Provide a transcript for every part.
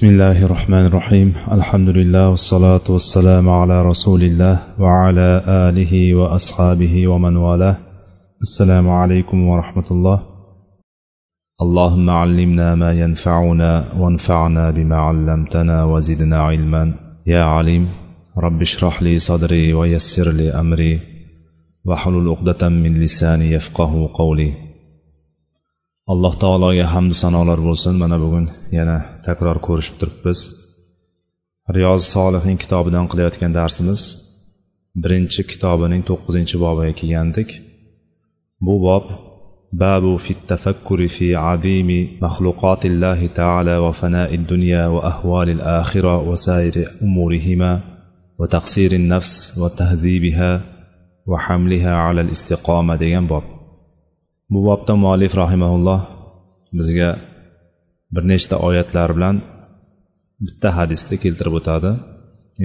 بسم الله الرحمن الرحيم الحمد لله والصلاة والسلام على رسول الله وعلى آله وأصحابه ومن والاه السلام عليكم ورحمة الله اللهم علمنا ما ينفعنا وانفعنا بما علمتنا وزدنا علما يا عليم رب اشرح لي صدري ويسر لي أمري واحلل عقدة من لساني يفقه قولي alloh taologa hamdu sanolar bo'lsin. Mana bugun yana takror ko'rishib turibmiz. Riyozi solihin kitobidan qilayotgan darsimiz. Birinchi kitobining to'qqizinchi bobiga kelgandik. Bu bob babu fit tafakkuri fi adimi maxluqotillahi taala va fanai dunya va ahvolil axira va sayri umurihima va taqsiri nafs va tahzibiha va hamliha ala istiqoma degan bob. Bu bobda muallif rahimaulloh bizga bir nechta oyatlar bilan bitta hadisni keltirib o'tadi.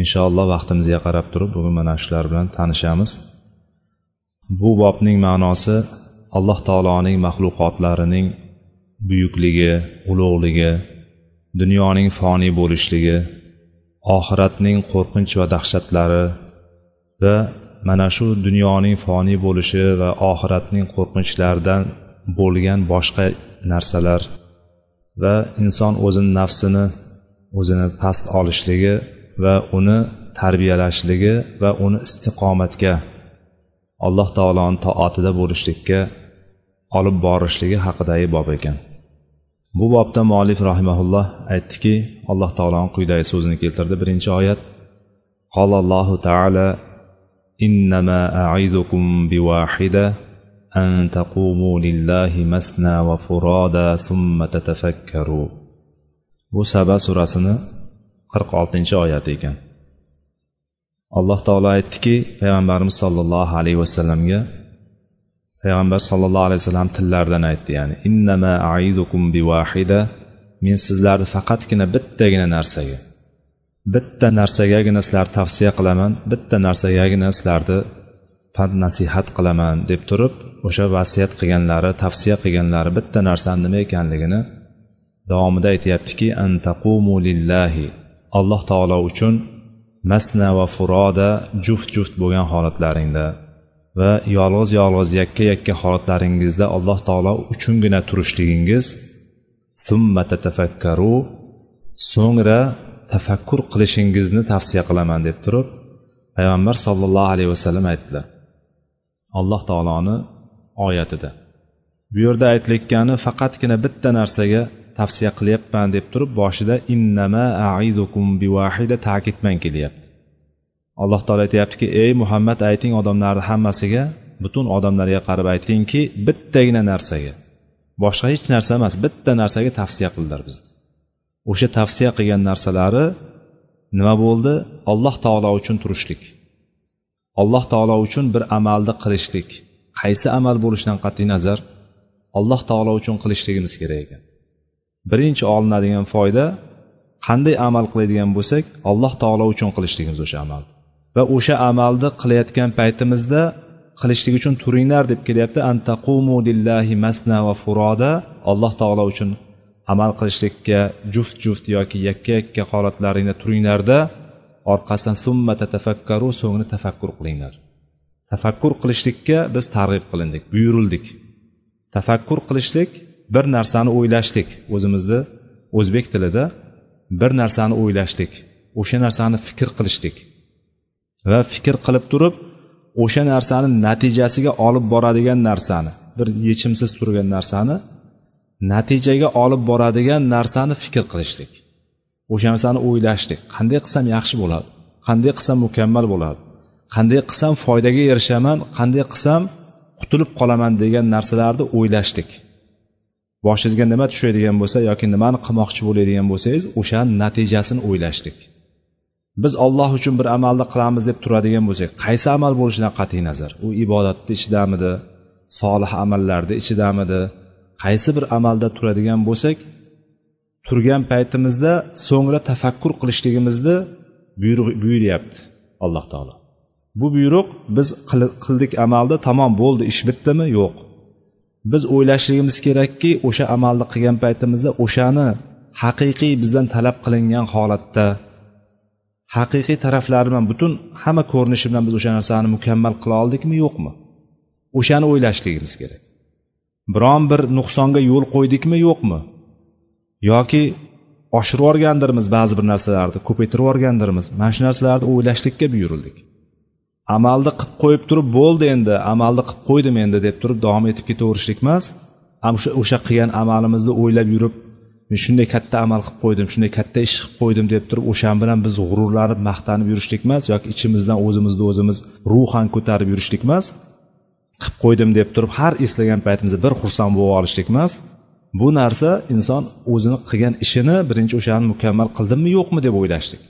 Inshaalloh vaqtimizga qarab turib bugun mana shular bilan tanishamiz. Bu bobning ma'nosi alloh taoloning maxluqotlarining buyukligi ulug'ligi dunyoning foniy bo'lishligi oxiratning qo'rqinch va dahshatlari va mana shu dunyoning foniy bo'lishi va oxiratning qo'rqinchlaridan bo'lgan boshqa narsalar va inson o'zini nafsini o'zini past olishligi va uni tarbiyalashligi va uni istiqomatga alloh taoloni toatida bo'lishlikka olib borishligi haqidagi bob ekan. Bu bobda muallif rahimaulloh aytdiki alloh taoloni quyidagi so'zini keltirdi. Birinchi oyat qolallohu taala إنما أعظكم بواحدة أن تقوموا لله مسنا وفرادا ثم تتفكروا bu saba surasini qirq oltinchi oyati ekan alloh taolo aytdiki payg'ambarimiz sollallohu alayhi vasallamga payg'ambar sollallohu alayhi vasallam tillaridan aytdi ya'ni innama aizukum bivahida men sizlarni faqatgina bittagina narsaga bitta narsagagina sizlarni tavsiya qilaman bitta narsagagina sizlarni pand nasihat qilaman deb turib o'sha vasiyat qilganlari tavsiya qilganlari bitta narsani nima ekanligini davomida aytyaptiki antaqumu lillahi. Alloh taolo uchun masna va furoda juft juft bo'lgan holatlaringda va yolg'iz yolg'iz yakka yakka holatlaringizda alloh taolo uchungina turishligingiz summa tatafakkaru. So'ngra tafakkur qilishingizni tavsiya qilaman deb turib payg'ambar sollallohu alayhi vasallam aytdilar. Alloh taoloni oyatida. Bu yerda aytilayotgani faqatgina bitta narsaga tavsiya qilyapman deb turib boshida innama aizukum bivahida ta'kid bilan kelyapti. Alloh taolo aytyaptiki ey muhammad ayting odamlarni hammasiga butun odamlarga qarab aytingki bittagina narsaga boshqa hech narsa emas bitta narsaga tavsiya qildilar bizni o'sha tavsiya qilgan narsalari nima bo'ldi? Alloh taolo uchun turishlik. Alloh taolo uchun bir amalni qilishlik. Qaysi amal bo'lishidan qat'iy nazar? Alloh taolo uchun qilishligimiz kerak ekan. Birinchi olinadigan foyda qanday amal qiladigan bo'lsak alloh taolo uchun qilishligimiz o'sha amal. Va o'sha amalni qilayotgan paytimizda qilishlik uchun turinglar deb kelyapti. Antaqumu lillahi masna va furoda. Alloh taolo uchun amal qilishlikka juft juft yoki yakka yakka holatlaringda turinglarda orqasidan summa tatafakkaru so'ngra tafakkur qilinglar. Tafakkur qilishlikka biz targ'ib qilindik buyurildik. Tafakkur qilishlik bir narsani o'ylashlik o'zimizni o'zbek tilida bir narsani o'ylashlik o'sha narsani fikr qilishlik. Va fikr qilib turib o'sha narsani natijasiga olib boradigan narsani bir yechimsiz turgan narsani natijaga olib boradigan narsani fikr qilishlik. O'sha narsani o'ylashlik. Qanday qilsam yaxshi bo'ladi? Qanday qilsam mukammal bo'ladi? Qanday qilsam foydaga erishaman? Qanday qilsam qutulib qolaman degan narsalarni o'ylashlik. Boshingizga nima tushadigan bo'lsa yoki nimani qilmoqchi bo'ladigan bo'lsangiz o'shani natijasini o'ylashlik. Biz olloh uchun bir amalni qilamiz deb turadigan bo'lsak qaysi amal bo'lishidan qat'iy nazar? U ibodatni ichidamidi solih amallarni ichidamidi qaysi bir amalda turadigan bo'lsak turgan paytimizda so'ngra tafakkur qilishligimizni buyuryapti alloh taolo. Bu buyruq biz qildik amalni tamom bo'ldi ish bitdimi? Yo'q. Biz o'ylashligimiz kerakki o'sha amalni qilgan paytimizda o'shani haqiqiy bizdan talab qilingan holatda haqiqiy taraflari bilan butun hamma ko'rinishi bilan biz o'sha narsani mukammal qila oldikmi yo'qmi? O'shani o'ylashligimiz kerak. Biron bir nuqsonga yo'l qo'ydikmi yo'qmi? Yoki oshirib yuborgandirmiz ba'zi bir narsalarni ko'paytirib yuborgandirmiz. Mana shu narsalarni o'ylashlikka buyurildik. Amalni qilib qo'yib turib bo'ldi endi amalni qilib qo'ydim endi deb turib davom etib ketaverishlik emas. O'sha o'sha qilgan amalimizni o'ylab yurib men shunday katta amal qilib qo'ydim shunday katta ish qilib qo'ydim deb turib o'shan bilan biz g'ururlanib maqtanib yurishlik emas yoki ichimizdan o'zimizni o'zimiz ruhan ko'tarib yurishlik emas. Qilib qo'ydim deb turib har eslagan paytimizda bir xursand bo'lib olishlik emas. Bu narsa inson o'zini qilgan ishini birinchi o'shani mukammal qildimmi yo'qmi deb o'ylashlik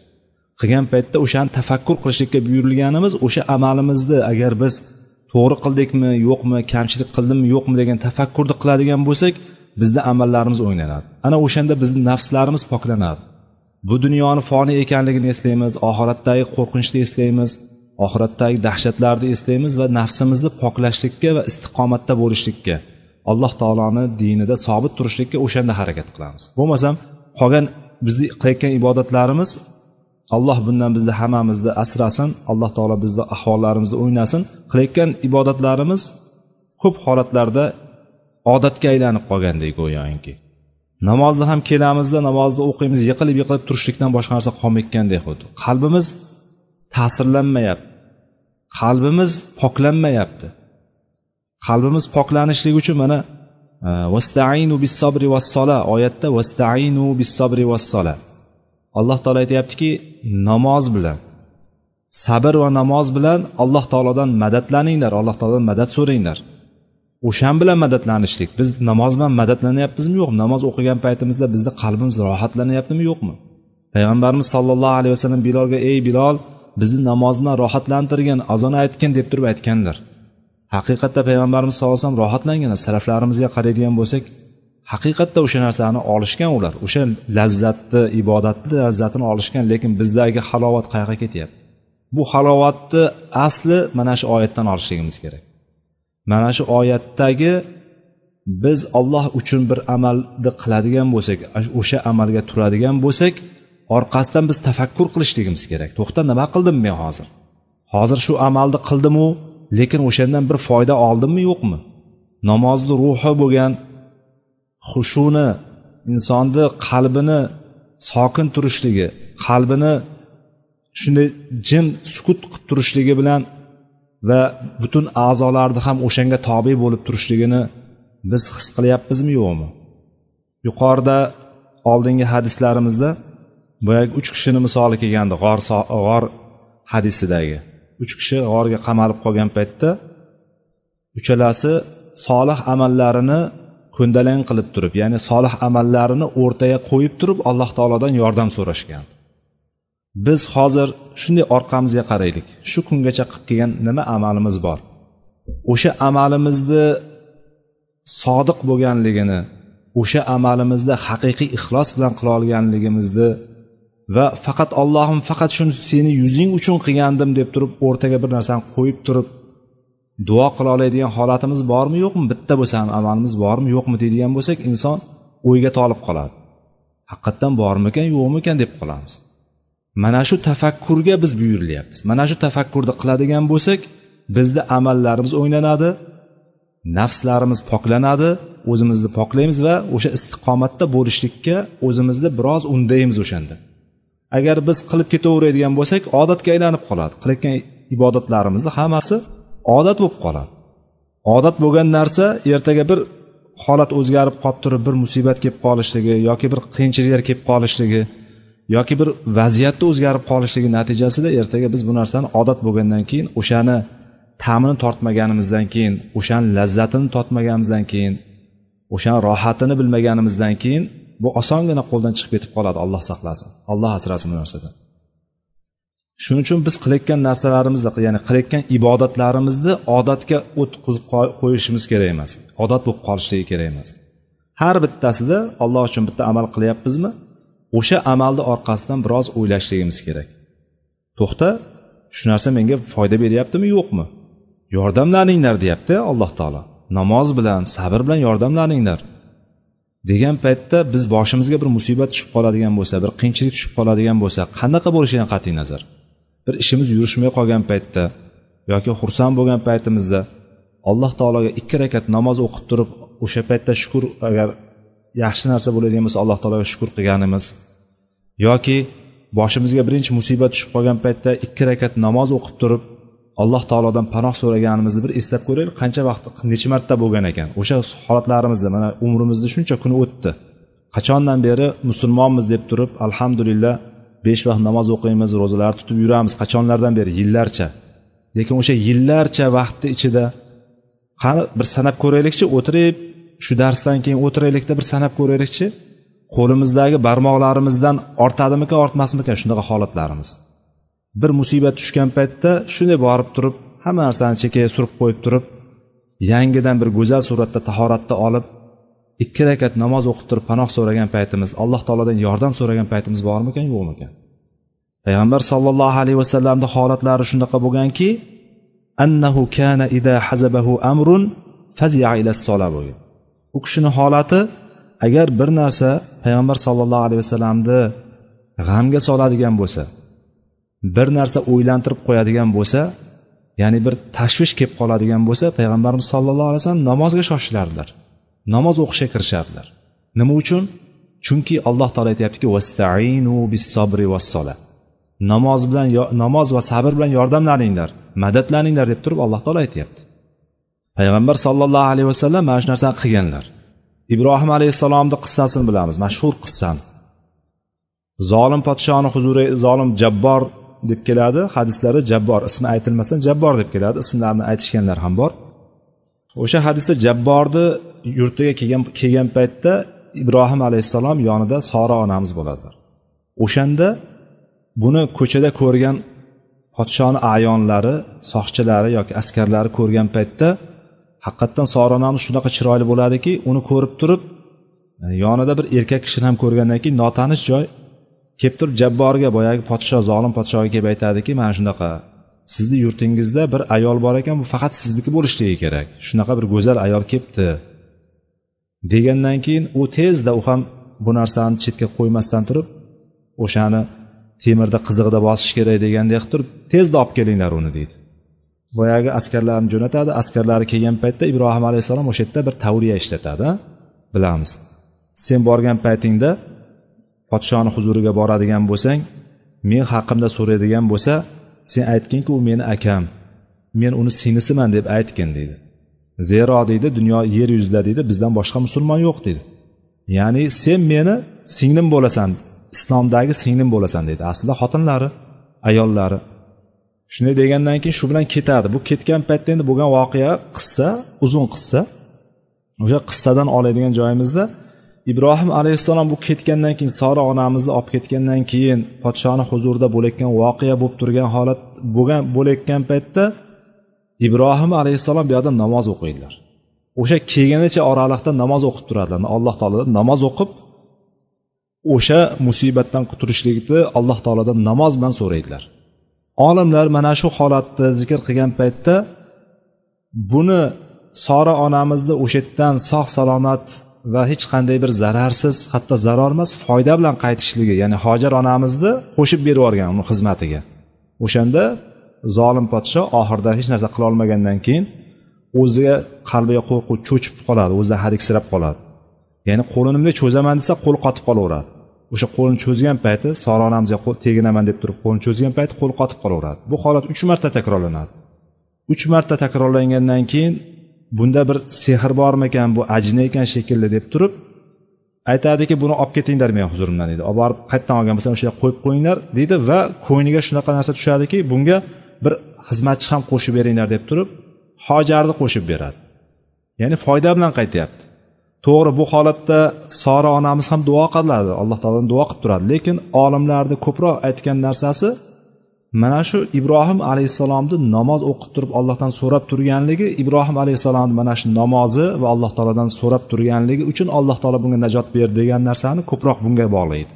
qilgan paytda o'shani tafakkur qilishlikka buyurilganimiz o'sha amalimizni agar biz to'g'ri qildikmi yo'qmi kamchilik qildimmi yo'qmi degan tafakkurni qiladigan bo'lsak bizni amallarimiz o'ylanadi. Ana o'shanda bizni nafslarimiz poklanadi. Bu dunyoni foniy ekanligini eslaymiz oxiratdagi qo'rqinchni eslaymiz. Oxiratdagi dahshatlarni eslaymiz va nafsimizni poklashlikka va istiqomatda bo'lishlikka alloh taoloni dinida sobit turishlikka o'shanda harakat qilamiz. Bo'lmasam qolgan bizni qilayotgan ibodatlarimiz alloh bundan bizni hammamizni asrasin alloh taolo bizni ahvollarimizni o'ynasin. Qilayotgan ibodatlarimiz ko'p holatlarda odatga aylanib qolgandek go'yoki. Namozni ham kelamizda namozni o'qiymiz yiqilib yiqilib turishlikdan boshqa narsa qolmayotgandek xuddi qalbimiz ta'sirlanmayapti. Qalbimiz poklanmayapti. Qalbimiz poklanishligi uchun mana e, vastainu bis sobri vassola oyatda vastainu bis sobri vassola alloh taolo aytyaptiki namoz bilan sabr va namoz bilan alloh taolodan madadlaninglar alloh taolodan madad so'ranglar. O'shan bilan madadlanishlik. Biz namoz bilan madadlanyapmizmi yo'qmi? Namoz o'qigan paytimizda bizni qalbimiz rohatlanyaptimi yo'qmi? Payg'ambarimiz sollallohu alayhi vasallam bilolga ey bilol bizni namoz bilan rohatlantirgin azon aytgin deb turib aytganlar. Haqiqatda payg'ambarimiz sallallohu alayhi vasallam rohatlangan saraflarimizga qaraydigan bo'lsak haqiqatda o'sha narsani olishgan ular o'sha lazzatni ibodatni lazzatini olishgan lekin bizdagi halovat qayoqqa ketyapti? Bu halovatni asli mana shu oyatdan olishligimiz kerak. Mana shu oyatdagi biz olloh uchun bir amalni qiladigan bo'lsak o'sha amalga turadigan bo'lsak orqasidan biz tafakkur qilishligimiz kerak. To'xta nima qildim men hozir? Hozir shu amalni qildimu lekin o'shandan bir foyda oldimmi yo'qmi? Namozni ruhi bo'lgan xushuni insonni qalbini sokin turishligi qalbini shunday jim sukut qilib turishligi bilan va butun a'zolarni ham o'shanga tobe bo'lib turishligini biz his qilyapmizmi yo'qmi? Yuqorida oldingi hadislarimizda boyagi uch kishini misoli kelgandi g'or g'or hadisidagi. Uch kishi g'orga qamalib qolgan paytda uchalasi solih amallarini ko'ndalang qilib turib ya'ni solih amallarini o'rtaga qo'yib turib alloh taolodan yordam so'rashgan. Biz hozir shunday orqamizga qaraylik. Shu kungacha qilib kelgan nima amalimiz bor? O'sha amalimizni sodiq bo'lganligini o'sha amalimizda haqiqiy ixlos bilan qila olganligimizni va faqat ollohim faqat shuni seni yuzing uchun qilgandim deb turib o'rtaga bir narsani qo'yib turib duo qila oladigan holatimiz bormi yo'qmi? Bitta bo'lsa ham amalimiz bormi yo'qmi deydigan bo'lsak inson o'yga tolib qoladi. Haqiqatdan bormikan yo'qmikan deb qolamiz. Mana shu tafakkurga biz buyurilyapmiz. Mana shu tafakkurni qiladigan bo'lsak bizni amallarimiz o'ylanadi nafslarimiz poklanadi o'zimizni poklaymiz va o'sha istiqomatda bo'lishlikka o'zimizni biroz undaymiz o'shanda. Agar biz qilib ketaveradigan bo'lsak odatga aylanib qoladi. Qilayotgan ibodatlarimizni hammasi odat bo'lib qoladi. Odat bo'lgan narsa ertaga bir holat o'zgarib qolib turib bir musibat kelib qolishligi yoki bir qiyinchiliklar kelib qolishligi yoki bir vaziyatni o'zgarib qolishligi natijasida ertaga biz bu narsani odat bo'lgandan keyin o'shani ta'mini tortmaganimizdan keyin o'shani lazzatini tortmaganimizdan keyin o'shani rohatini bilmaganimizdan keyin bu osongina qo'ldan chiqib ketib qoladi alloh saqlasin. Alloh asrasin bu narsadan shuning uchun biz qilayotgan narsalarimizni ya'ni qilayotgan ibodatlarimizni odatga o'tkazib qo'yishimiz kerak emas. Odat bo'lib qolishligi kerak emas. Har bittasida alloh uchun bitta amal qilyapmizmi? O'sha amalni orqasidan biroz o'ylashligimiz kerak. To'xta shu narsa menga foyda beryaptimi yo'qmi? Yordamlaninglar deyapti alloh taolo. Namoz bilan sabr bilan yordamlaninglar degan paytda biz boshimizga bir musibat tushib qoladigan bo'lsa bir qiyinchilik tushib qoladigan bo'lsa qanaqa bo'lishidan qat'iy nazar? Bir ishimiz yurishmay qolgan paytda yoki xursand bo'lgan paytimizda alloh taologa ikki rakat namoz o'qib turib o'sha paytda shukur agar yaxshi narsa bo'ladigan bo'lsa alloh taologa shukur qilganimiz yoki boshimizga birinchi musibat tushib qolgan paytda ikki rakat namoz o'qib turib alloh taolodan panoh so'raganimizni bir eslab ko'raylik qancha vaqt necha marta bo'lgan ekan. O'sha holatlarimizda mana umrimizni shuncha kun o'tdi. Qachondan beri musulmonmiz deb turib alhamdulillah besh vaqt namoz o'qiymiz ro'zalar tutib yuramiz qachonlardan beri? Yillarcha. Lekin o'sha yillarcha vaqtni ichida qani bir sanab ko'raylikchi o'tirib shu darsdan keyin o'tiraylikda bir sanab ko'raylikchi qo'limizdagi barmoqlarimizdan ortadimikan ortmasmikan shunaqa holatlarimiz. Bir musibat tushgan paytda shunday borib turib hamma narsani chekkaga surib qo'yib turib yangidan bir go'zal suratda tahoratda olib ikki rakat namoz o'qib turib panoh so'ragan paytimiz alloh taolodan yordam so'ragan paytimiz bormikan yo'qmikan? Payg'ambar sollallohu alayhi vasallamni holatlari shunaqa bo'lganki annahu kana ida hazabahu amrun fazia ila sola bo'lgan. U kishini holati agar bir narsa payg'ambar sollallohu alayhi vasallamni g'amga soladigan bo'lsa bir narsa o'ylantirib qo'yadigan bo'lsa ya'ni bir tashvish kelib qoladigan bo'lsa payg'ambarimiz sallallohu alayhi vasallam namozga shoshilardilar. Namoz o'qishga kirishardilar. Nima uchun? Chunki alloh taolo aytyaptiki vastainu bis sobri vassola namoz bilan namoz va sabr bilan yordamlaninglar madadlaninglar deb turib alloh taolo aytyapti. Payg'ambar sollallohu alayhi vasallam mana shu narsani qilganlar. Ibrohim alayhissalomni qissasini bilamiz mashhur qissani. Zolim podshoni huzuri zolim jabbor deb keladi. Hadislari jabbor ismi aytilmasdan jabbor deb keladi. Ismlarini aytishganlar ham bor. O'sha hadisda jabborni yurtiga kelgan kelgan paytda ibrohim alayhissalom yonida sora onamiz bo'ladilar o'shanda buni ko'chada ko'rgan podshoni ayonlari soqchilari yoki askarlari ko'rgan paytda haqiqatdan sora onamiz shunaqa chiroyli bo'ladiki uni ko'rib turib e, yonida bir erkak kishini ham ko'rgandan keyin notanish joy kelib turib jabborga boyagi podsho zolim podshoga kelib aytadiki mana shunaqa sizni yurtingizda bir ayol bor ekan bu faqat sizniki bo'lishligi kerak. Shunaqa bir go'zal ayol kelibdi. Degandan keyin u tezda u ham bu narsani chetga qo'ymasdan turib o'shani temirda qizig'ida bosish kerak degandek qilib turib tezda olib kelinglar uni deydi. Boyagi askarlarni jo'natadi. Askarlari kelgan paytda ibrohim alayhissalom o'sha yerda bir tavriya ishlatadi bilamiz. Sen borgan paytingda podshoni huzuriga boradigan bo'lsang men haqimda so'raydigan bo'lsa sen aytginki u meni akam men uni singlisiman deb aytgin deydi. Zero deydi dunyo yer yuzida deydi bizdan boshqa musulmon yo'q deydi. Ya'ni sen meni singlim bo'lasan islomdagi singlim bo'lasan deydi. Aslida xotinlari ayollari. Shunday degandan keyin shu bilan ketadi. Bu ketgan paytda endi bo'lgan voqea qissa uzun qissa. O'sha qissadan oladigan joyimizda ibrohim alayhissalom bu ketgandan keyin sora onamizni olib ketgandan keyin podshoni huzurida bo'layotgan voqea bo'lib turgan holat bo'lgan bo'layotgan paytda ibrohim alayhissalom bu yoqda namoz o'qiydilar. O'sha kelganicha oraliqda namoz o'qib turadilar. Alloh taolodan namoz o'qib o'sha musibatdan qutulishlikni alloh taolodan namoz bilan so'raydilar. Olimlar mana shu holatni zikr qilgan paytda buni sora onamizni o'sha yerdan sog' salomat va hech qanday bir zararsiz hatto zararmas foyda bilan qaytishligi ya'ni hojar onamizni qo'shib berib yuborgan uni xizmatiga. O'shanda zolim podsho oxirida hech narsa qila olmagandan keyin o'ziga qalbiga qo'rquv cho'chib qoladi o'zidan hadiksirab qoladi. Ya'ni qo'lini bunday cho'zaman desa qo'li qotib qolaveradi. O'sha qo'lini cho'zgan payti sora onamizga teginaman deb turib qo'lini cho'zgan payti qo'li qotib qolaveradi. Bu holat uch marta takrorlanadi. Uch marta takrorlangandan keyin bunda bir sehr bormikan bu ajina ekan shekilli deb turib aytadiki buni olib ketinglar meni huzurimdan deydi olib borib qayerdan olgan bo'lsam o'sha yerga qo'yib qo'yinglar deydi va ko'ngliga shunaqa narsa tushadiki bunga bir xizmatchi ham qo'shib beringlar deb turib hojarni qo'shib beradi. Ya'ni foyda bilan qaytyapti. To'g'ri bu holatda sora onamiz ham duo qiladi. Alloh taolodan duo qilib turadi. Lekin olimlarni ko'proq aytgan narsasi mana shu ibrohim alayhissalomni namoz o'qib turib allohdan so'rab turganligi ibrohim alayhissalomni mana shu namozi va alloh taolodan so'rab turganligi uchun alloh taolo bunga najot berdi degan narsani ko'proq bunga bog'laydi.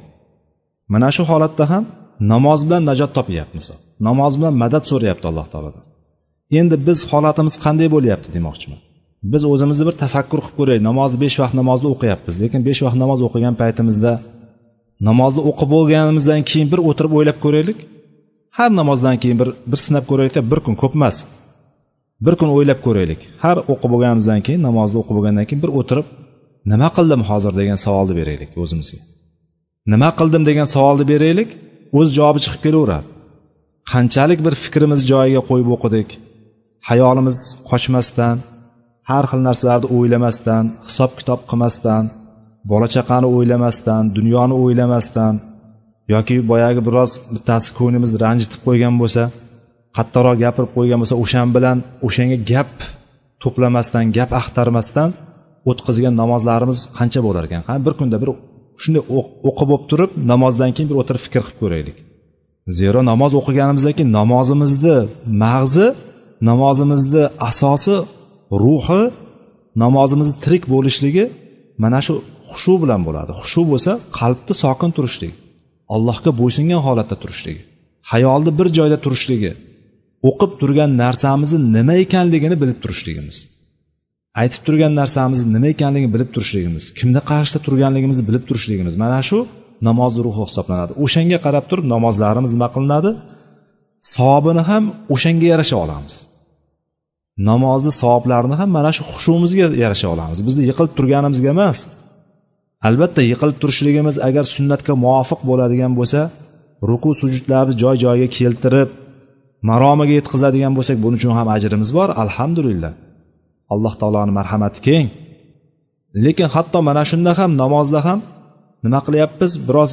Mana shu holatda ham namoz bilan najot topyapmiz. Namoz bilan madad so'rayapti alloh taolodan. Endi biz holatimiz qanday bo'lyapti demoqchiman. Biz o'zimizni bir tafakkur qilib ko'raylik. Namozni besh vaqt namozni o'qiyapmiz lekin besh vaqt namoz o'qigan paytimizda namozni o'qib bo'lganimizdan keyin bir o'tirib o'ylab ko'raylik har namozdan keyin bir bir sinab ko'raylikda bir kun ko'p emas. Bir kun o'ylab ko'raylik. Har o'qib bo'lganimizdan keyin namozni o'qib bo'lgandan keyin bir o'tirib nima qildim hozir degan savolni beraylik o'zimizga. Nima qildim degan savolni beraylik o'z javobi chiqib kelaveradi. Qanchalik bir fikrimizni joyiga qo'yib o'qidik hayolimiz qochmasdan har xil narsalarni o'ylamasdan hisob kitob qilmasdan bola chaqani o'ylamasdan dunyoni o'ylamasdan yoki boyagi biroz bittasi ko'nglimizni ranjitib qo'ygan bo'lsa qattiqroq gapirib qo'ygan bo'lsa o'shan bilan o'shanga gap to'plamasdan gap axtarmasdan o'tkazgan namozlarimiz qancha bo'lar ekan qani bir kunda bir shunday o'qib bo'lib turib namozdan keyin bir o'tirib fikr qilib ko'raylik. Zero namoz o'qiganimizdan keyin namozimizni mag'zi namozimizni asosi ruhi namozimizni tirik bo'lishligi mana shu xushu bilan bo'ladi. Xushu bo'lsa qalbni sokin turishlik allohga bo'ysungan holatda turishligi hayolni bir joyda turishligi o'qib turgan narsamizni nima ekanligini bilib turishligimiz aytib turgan narsamizni nima ekanligini bilib turishligimiz kimni qarshisida turganligimizni bilib turishligimiz. Mana shu namozni ruhi hisoblanadi. O'shanga qarab turib namozlarimiz nima qilinadi? Savobini ham o'shanga yarasha olamiz. Namozni savoblarini ham mana shu xushumizga yarasha olamiz. Bizni yiqilib turganimizga emas albatta yiqilib turishligimiz agar sunnatga muvofiq bo'ladigan bo'lsa ruku sujudlarni joy joyiga keltirib maromiga yetkazadigan bo'lsak buning uchun ham ajrimiz bor. Alhamdulillah. Alloh taoloni marhamati keng. Lekin hatto mana shunda ham namozda ham nima qilyapmiz? Biroz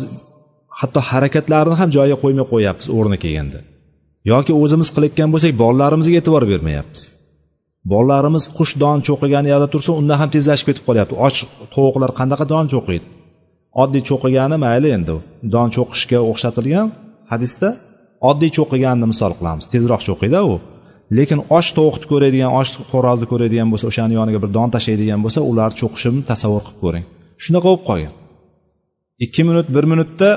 hatto harakatlarni ham joyiga qo'ymay qo'yyapmiz o'rni kelganda. Yoki o'zimiz qilayotgan bo'lsak bolalarimizga e'tibor bermayapmiz. Bolalarimiz qush don cho'qigan yerda tursa unda ham tezlashib ketib qolyapti. Och tovuqlar qanaqa don cho'qiydi? Oddiy cho'qigani mayli endi. Don cho'qishga o'xshatilgan hadisda oddiy cho'qiganni misol qilamiz. Tezroq cho'qiydi u. Lekin och tovuqni ko'radigan och xo'rozni ko'radigan bo'lsa o'shani yoniga bir don tashlaydigan bo'lsa ular cho'qishini tasavvur qilib ko'ring. Shunaqa bo'lib qolgan. Ikki minut bir minutda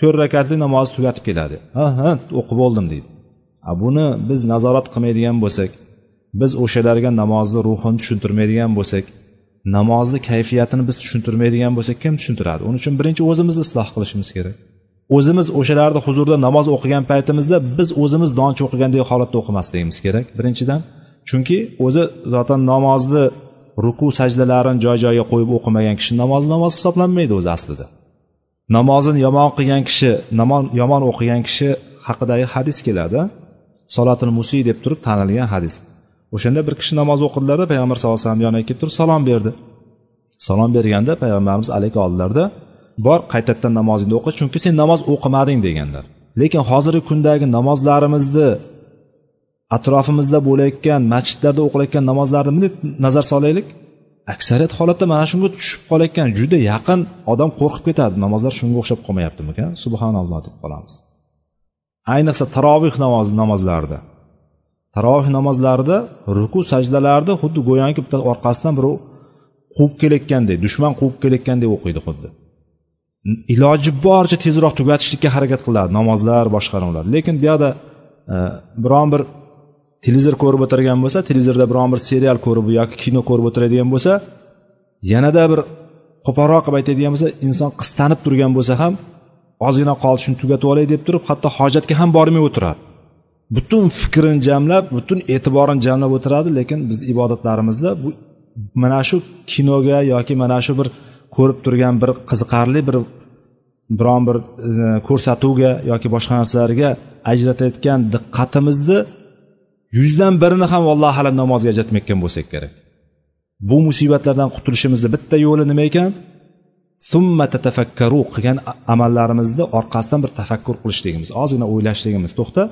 to'rt rakatli namozni tugatib keladi. Ha ha o'qib bo'ldim deydi. A buni biz nazorat qilmaydigan bo'lsak biz o'shalarga namozni ruhini tushuntirmaydigan bo'lsak namozni kayfiyatini biz tushuntirmaydigan bo'lsak kim tushuntiradi? Uning uchun birinchi o'zimizni isloh qilishimiz kerak. O'zimiz o'shalarni huzurida namoz o'qigan paytimizda biz o'zimiz donchi o'qigandek holatda o'qimasligimiz kerak. Birinchidan chunki o'zi zotan namozni ruku sajdalarini joy joyiga qo'yib o'qimagan kishi namozi namoz hisoblanmaydi o'zi aslida. Namozini yomon qilgan kishi namon yomon o'qigan kishi haqidagi hadis keladi. Solatil musiy deb turib tanilgan hadis. O'shanda bir kishi namoz o'qidilarda payg'ambar sallallohu alayhi vasallam yoniga kelib turib salom berdi. Salom berganda payg'ambarimiz alik oldilarda bor qaytadan namozingni o'qi chunki sen namoz o'qimading deganlar. Lekin hozirgi kundagi namozlarimizni atrofimizda bo'layotgan masjidlarda o'qilayotgan namozlarni bunday nazar solaylik. Aksariyat holatda mana shunga tushib qolayotgan juda yaqin odam qo'rqib ketadi. Namozlar shunga o'xshab qolmayaptimikan? Subhanalloh deb qolamiz. Ayniqsa taroveh namozi namozlarida taroveh namozlarida ruku sajdalarni xuddi go'yoki bitta orqasidan birov quvib kelayotgandek dushman quvib kelayotgandek o'qiydi xuddi. Iloji boricha tezroq tugatishlikka harakat qiladi namozlar boshqaruvlar lekin bu yoqda e, biron bir televizor ko'rib o'tirgan bo'lsa televizorda biron bir serial ko'rib yoki kino ko'rib o'tiradigan bo'lsa yanada bir qo'polroq qilib aytadigan bo'lsa inson qistanib turgan bo'lsa ham ozgina qoldi shuni tugatib olay deb turib hatto hojatga ham bormay o'tiradi. Butun fikrini jamlab butun e'tiborini jamlab o'tiradi lekin biz ibodatlarimizda bu mana shu kinoga yoki mana shu bir ko'rib turgan bir qiziqarli bir biron bir e, ko'rsatuvga yoki boshqa narsalarga ajratayotgan diqqatimizni yuzdan birini ham allohu alam namozga ajratmayotgan bo'lsak kerak. Bu musibatlardan qutulishimizni bitta yo'li nima ekan? Summa tatafakkaru qilgan amallarimizni orqasidan bir tafakkur qilishligimiz ozgina o'ylashligimiz. To'xta.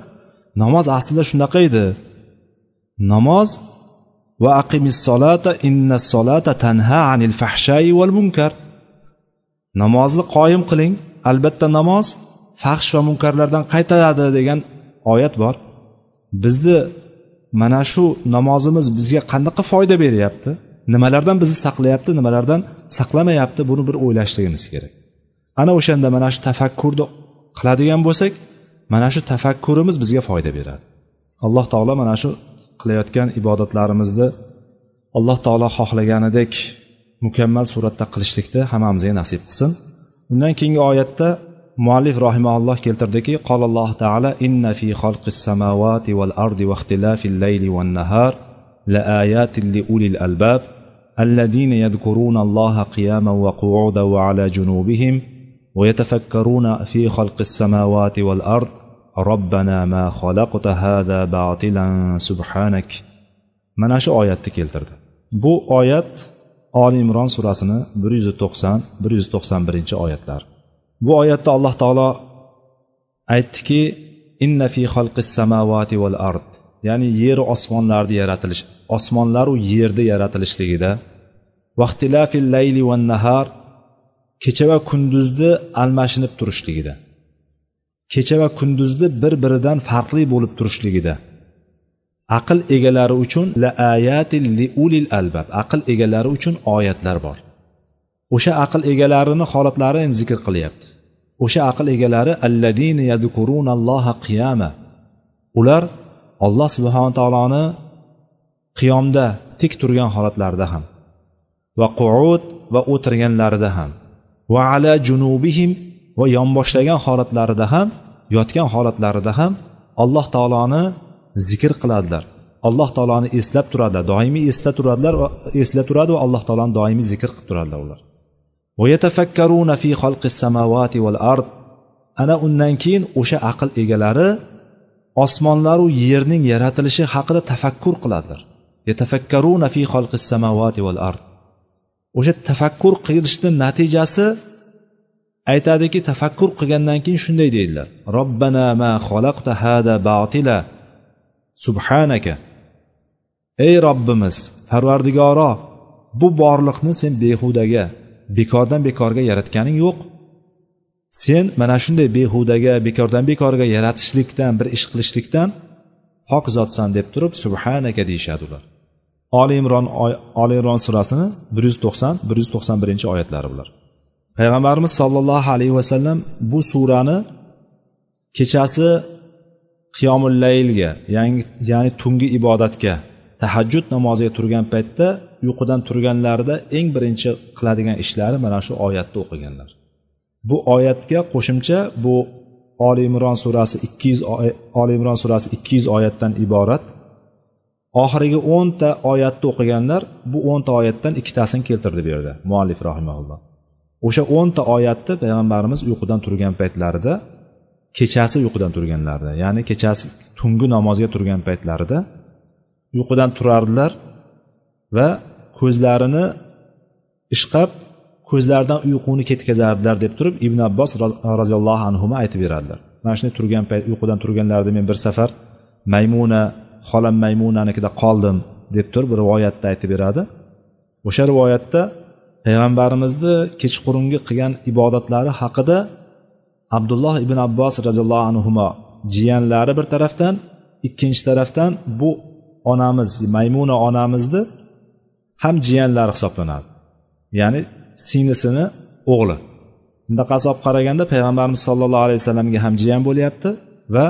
Namoz aslida shunaqa edi. Namoz va aqimis solata inna solata tanha anil fahshayi val munkar. Namozni qoyim qiling. Albatta namoz fahsh va munkarlardan qaytaradi degan oyat bor. Bizni mana shu namozimiz bizga qanaqa foyda beryapti? Nimalardan bizni saqlayapti? Nimalardan saqlamayapti buni bir o'ylashligimiz kerak. Ana o'shanda mana shu tafakkurni qiladigan bo'lsak mana shu tafakkurimiz bizga foyda beradi alloh taolo mana shu qilayotgan ibodatlarimizni alloh taolo xohlaganidek mukammal suratda qilishlikni hammamizga nasib qilsin undan keyingi oyatda muallif rahimaulloh keltirdiki qolalloh taala inna fi xalqis samavati val ardi va ixtilafil layli van nahar la ayatin li ulil albab الذين يذكرون الله قياما وقعودا وعلى جنوبهم ويتفكرون في خلق السماوات والارض robbana ma xalaqta hada batilan subhanak. Mana shu oyatni keltirdi. Bu oyat oli imron surasini bir yuz to'qson bir yuz to'qson birinchi oyatlar. Bu oyatda alloh taolo aytdiki inna fi xalqis samavati val ard. Ya'ni yer osmonlarni yaratilish osmonlaru yerni yaratilishligida vaqtilafil layli va nahar kecha va kunduzni almashinib turishligida. Kecha va kunduzni bir biridan farqli bo'lib turishligida. Aql egalari uchun la ayatin li ulil albab aql egalari uchun oyatlar bor. O'sha aql egalarini holatlari endi zikr qilyapti. O'sha aql egalari alladini yadkurunalloha qiyama ular alloh subhana taoloni qiyomda tik turgan holatlarida ham va qu'ud va o'tirganlarida ham. Va ala junubihim va yonboshlagan holatlarida ham yotgan holatlarida ham alloh taoloni zikr qiladilar. Alloh taoloni eslab turadilar doimiy esda turadilar esda turadi va alloh taoloni doimiy zikr qilib turadilar ular. Fi samawati val ard. Ana undan keyin o'sha aql egalari osmonlaru yerning yaratilishi haqida tafakkur qiladilar. Yatafakkaruna fi samawati val ard. O'sha tafakkur qilishni natijasi aytadiki tafakkur qilgandan keyin shunday deydilar. Robbana ma xalaqta hada batila. Subhanaka. Ey robbimiz parvardigoro bu borliqni sen behudaga bekordan bekorga yaratganing yo'q. Sen mana shunday behudaga bekordan bekorga yaratishlikdan bir ish qilishlikdan pok zotsan deb turib subhanaka deyishadi ular. Oli imron oli imron surasini bir yuz to'qson bir yuz to'qson birinchi oyatlari bular. Payg'ambarimiz sollallohu alayhi vasallam bu surani kechasi qiyomul laylga ya'ni tungi ibodatga tahajjud namoziga turgan paytda uyqudan turganlarida eng birinchi qiladigan ishlari mana shu oyatni o'qiganlar. Bu oyatga qo'shimcha bu oli imron surasi ikki yuz oli imron surasi ikki yuz oyatdan iborat. Oxirgi o'nta oyatni o'qiganlar bu o'nta oyatdan ikkitasini keltirdi bu yerda muallif rahimaulloh o'sha o'nta oyatni payg'ambarimiz uyqudan turgan paytlarida kechasi uyqudan turganlarida ya'ni kechasi tungi namozga turgan paytlarida uyqudan turardilar va ko'zlarini ishqab ko'zlaridan uyquni ketkazardilar deb turib ibn abbos roziyallohu anhu aytib beradilar mana shunday turgan payt uyqudan turganlarida men bir safar maymuna xolam maymunanikida qoldim deb turib rivoyatda aytib beradi. O'sha rivoyatda payg'ambarimizni kechqurungi qilgan ibodatlari haqida abdulloh ibn abbos roziyallohu anhu jiyanlari bir tarafdan ikkinchi tarafdan bu onamiz maymuna onamizni ham jiyanlari hisoblanadi. Ya'ni singlisini o'g'li. Bundaqa hisob qaraganda payg'ambarimiz sollallohu alayhi vasallamga ham jiyan bo'lyapti va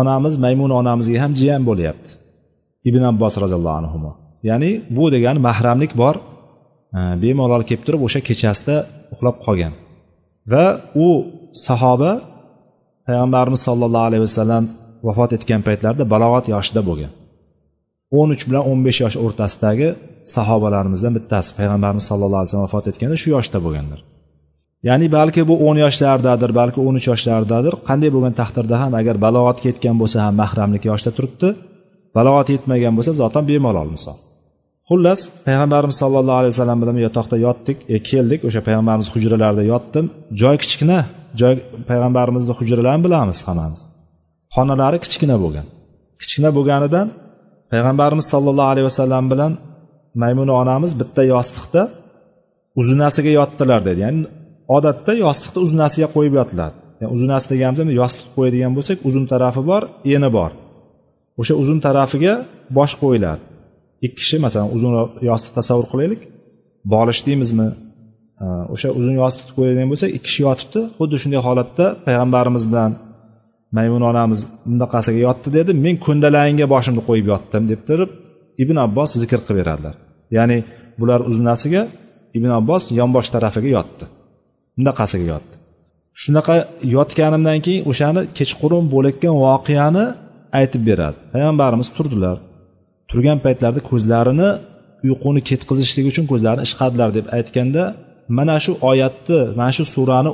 onamiz maymuna onamizga ham jiyan bo'lyapti. Ibn abbos roziyallohu anhu ya'ni bu degani mahramlik bor. Э, bemalol kelib turib o'sha kechasida uxlab qolgan. Va u sahoba payg'ambarimiz sollallohu alayhi vasallam vafot etgan paytlarida balog'at yoshida bo'lgan. o'n uch bilan o'n besh yosh o'rtasidagi sahobalarimizdan bittasi payg'ambarimiz sallallohu alayhi vasallam vafot etganda shu yoshda bo'lganlar. Ya'ni balki bu o'n yoshlardadir balki o'n uch yoshlardadir qanday bo'lgan taqdirda ham agar balog'atga yetgan bo'lsa ham mahramlik yoshda turibdi balog'at yetmagan bo'lsa zotan bemalol misol. Xullas payg'ambarimiz sollallohu alayhi vasallam bilan yotoqda yotdik e, keldik o'sha payg'ambarimiz hujralarida yotdim. Joy kichkina joy payg'ambarimizni hujralarini bilamiz hammamiz. Xonalari kichkina bo'lgan. Kichkina bo'lganidan payg'ambarimiz sollallohu alayhi vasallam bilan maymuna onamiz bitta yostiqda uzunasiga yotdilar dedi. Ya'ni odatda yostiqni uzunasiga qo'yib yotiladi yani uzunasi deganimiz endi yostiq qo'yadigan bo'lsak uzun tarafi bor eni bor. O'sha uzun tarafiga bosh qo'yiladi ikki kishi masalan uzun yostiq tasavvur qilaylik. Bolish deymizmi? O'sha uzun yostiqni qo'yadigan bo'lsak ikki kishi yotibdi. Xuddi shunday holatda payg'ambarimiz bilan maymun onamiz bundaqasiga yotdi dedi. Men ko'ndalangga boshimni qo'yib yotdim deb turib ibn abbos zikr qilib beradilar. Ya'ni bular uznasiga ibn abbos yonbosh tarafiga yotdi. Bundaqasiga yotdi. Shunaqa yotganimdan keyin o'shani kechqurun bo'layotgan voqeani aytib beradi. Payg'ambarimiz turdilar. Turgan paytlarida ko'zlarini uyquni ketqizishlik uchun ko'zlarini ishqadilar deb aytganda mana shu oyatni mana shu surani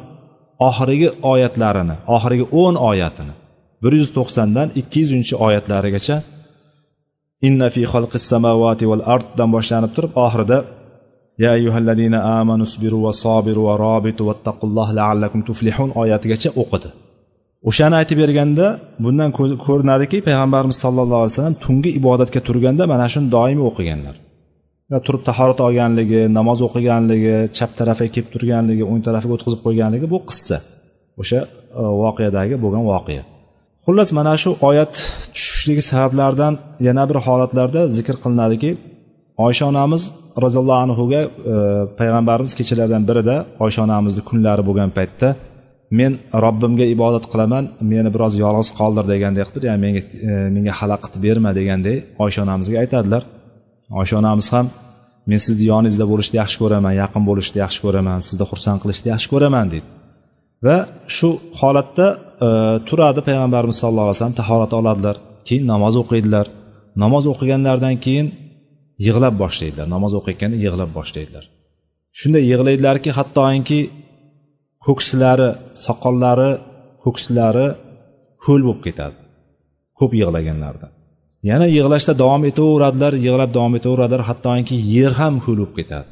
oxirgi oyatlarini oxirgi o'n oyatini bir yuz to'qsondan ikki yuzinchi oyatlarigacha inna fi xalqis samavati val arddan boshlanib turib oxirida ya ayyuhallazina amanu sabiru va sobiru va robitu vattaqulloh laallakum tuflihun oyatigacha o'qidi. O'shani aytib berganda bundan ko'rinadiki payg'ambarimiz sallallohu alayhi vasallam tungi ibodatga turganda mana shuni doimiy o'qiganlar. Turib tahorat olganligi namoz o'qiganligi chap tarafiga kelib turganligi o'ng tarafiga o'tkazib qo'yganligi bu qissa. O'sha e, voqeadagi bo'lgan voqea. Xullas mana shu oyat tushishligi sabablaridan yana bir holatlarda zikr qilinadiki oysha onamiz roziyallohu anhuga e, payg'ambarimiz kechalaridan birida oysha onamizni kunlari bo'lgan paytda men robbimga ibodat qilaman meni biroz yolg'iz qoldir deganday qilib ya'ni menga e, menga xalaqit berma degandek oysha onamizga aytadilar. Oysha onamiz ham men sizni yoningizda bo'lishni yaxshi ko'raman yaqin bo'lishni yaxshi ko'raman sizni xursand qilishni yaxshi ko'raman deydi. Va shu holatda e, turadi payg'ambarimiz sallallohu alayhi vasallam tahorat oladilar. Keyin namoz o'qiydilar. Namoz o'qiganlaridan keyin yig'lab boshlaydilar. Namoz o'qiyotganda yig'lab boshlaydilar. Shunday yig'laydilarki hattoki ko'ksilari soqollari ko'ksilari ho'l bo'lib ketadi. Ko'p yig'laganlarida yana yig'lashda davom etaveradilar yig'lab davom etaveradilar hattoki yer ham ho'l bo'lib ketadi.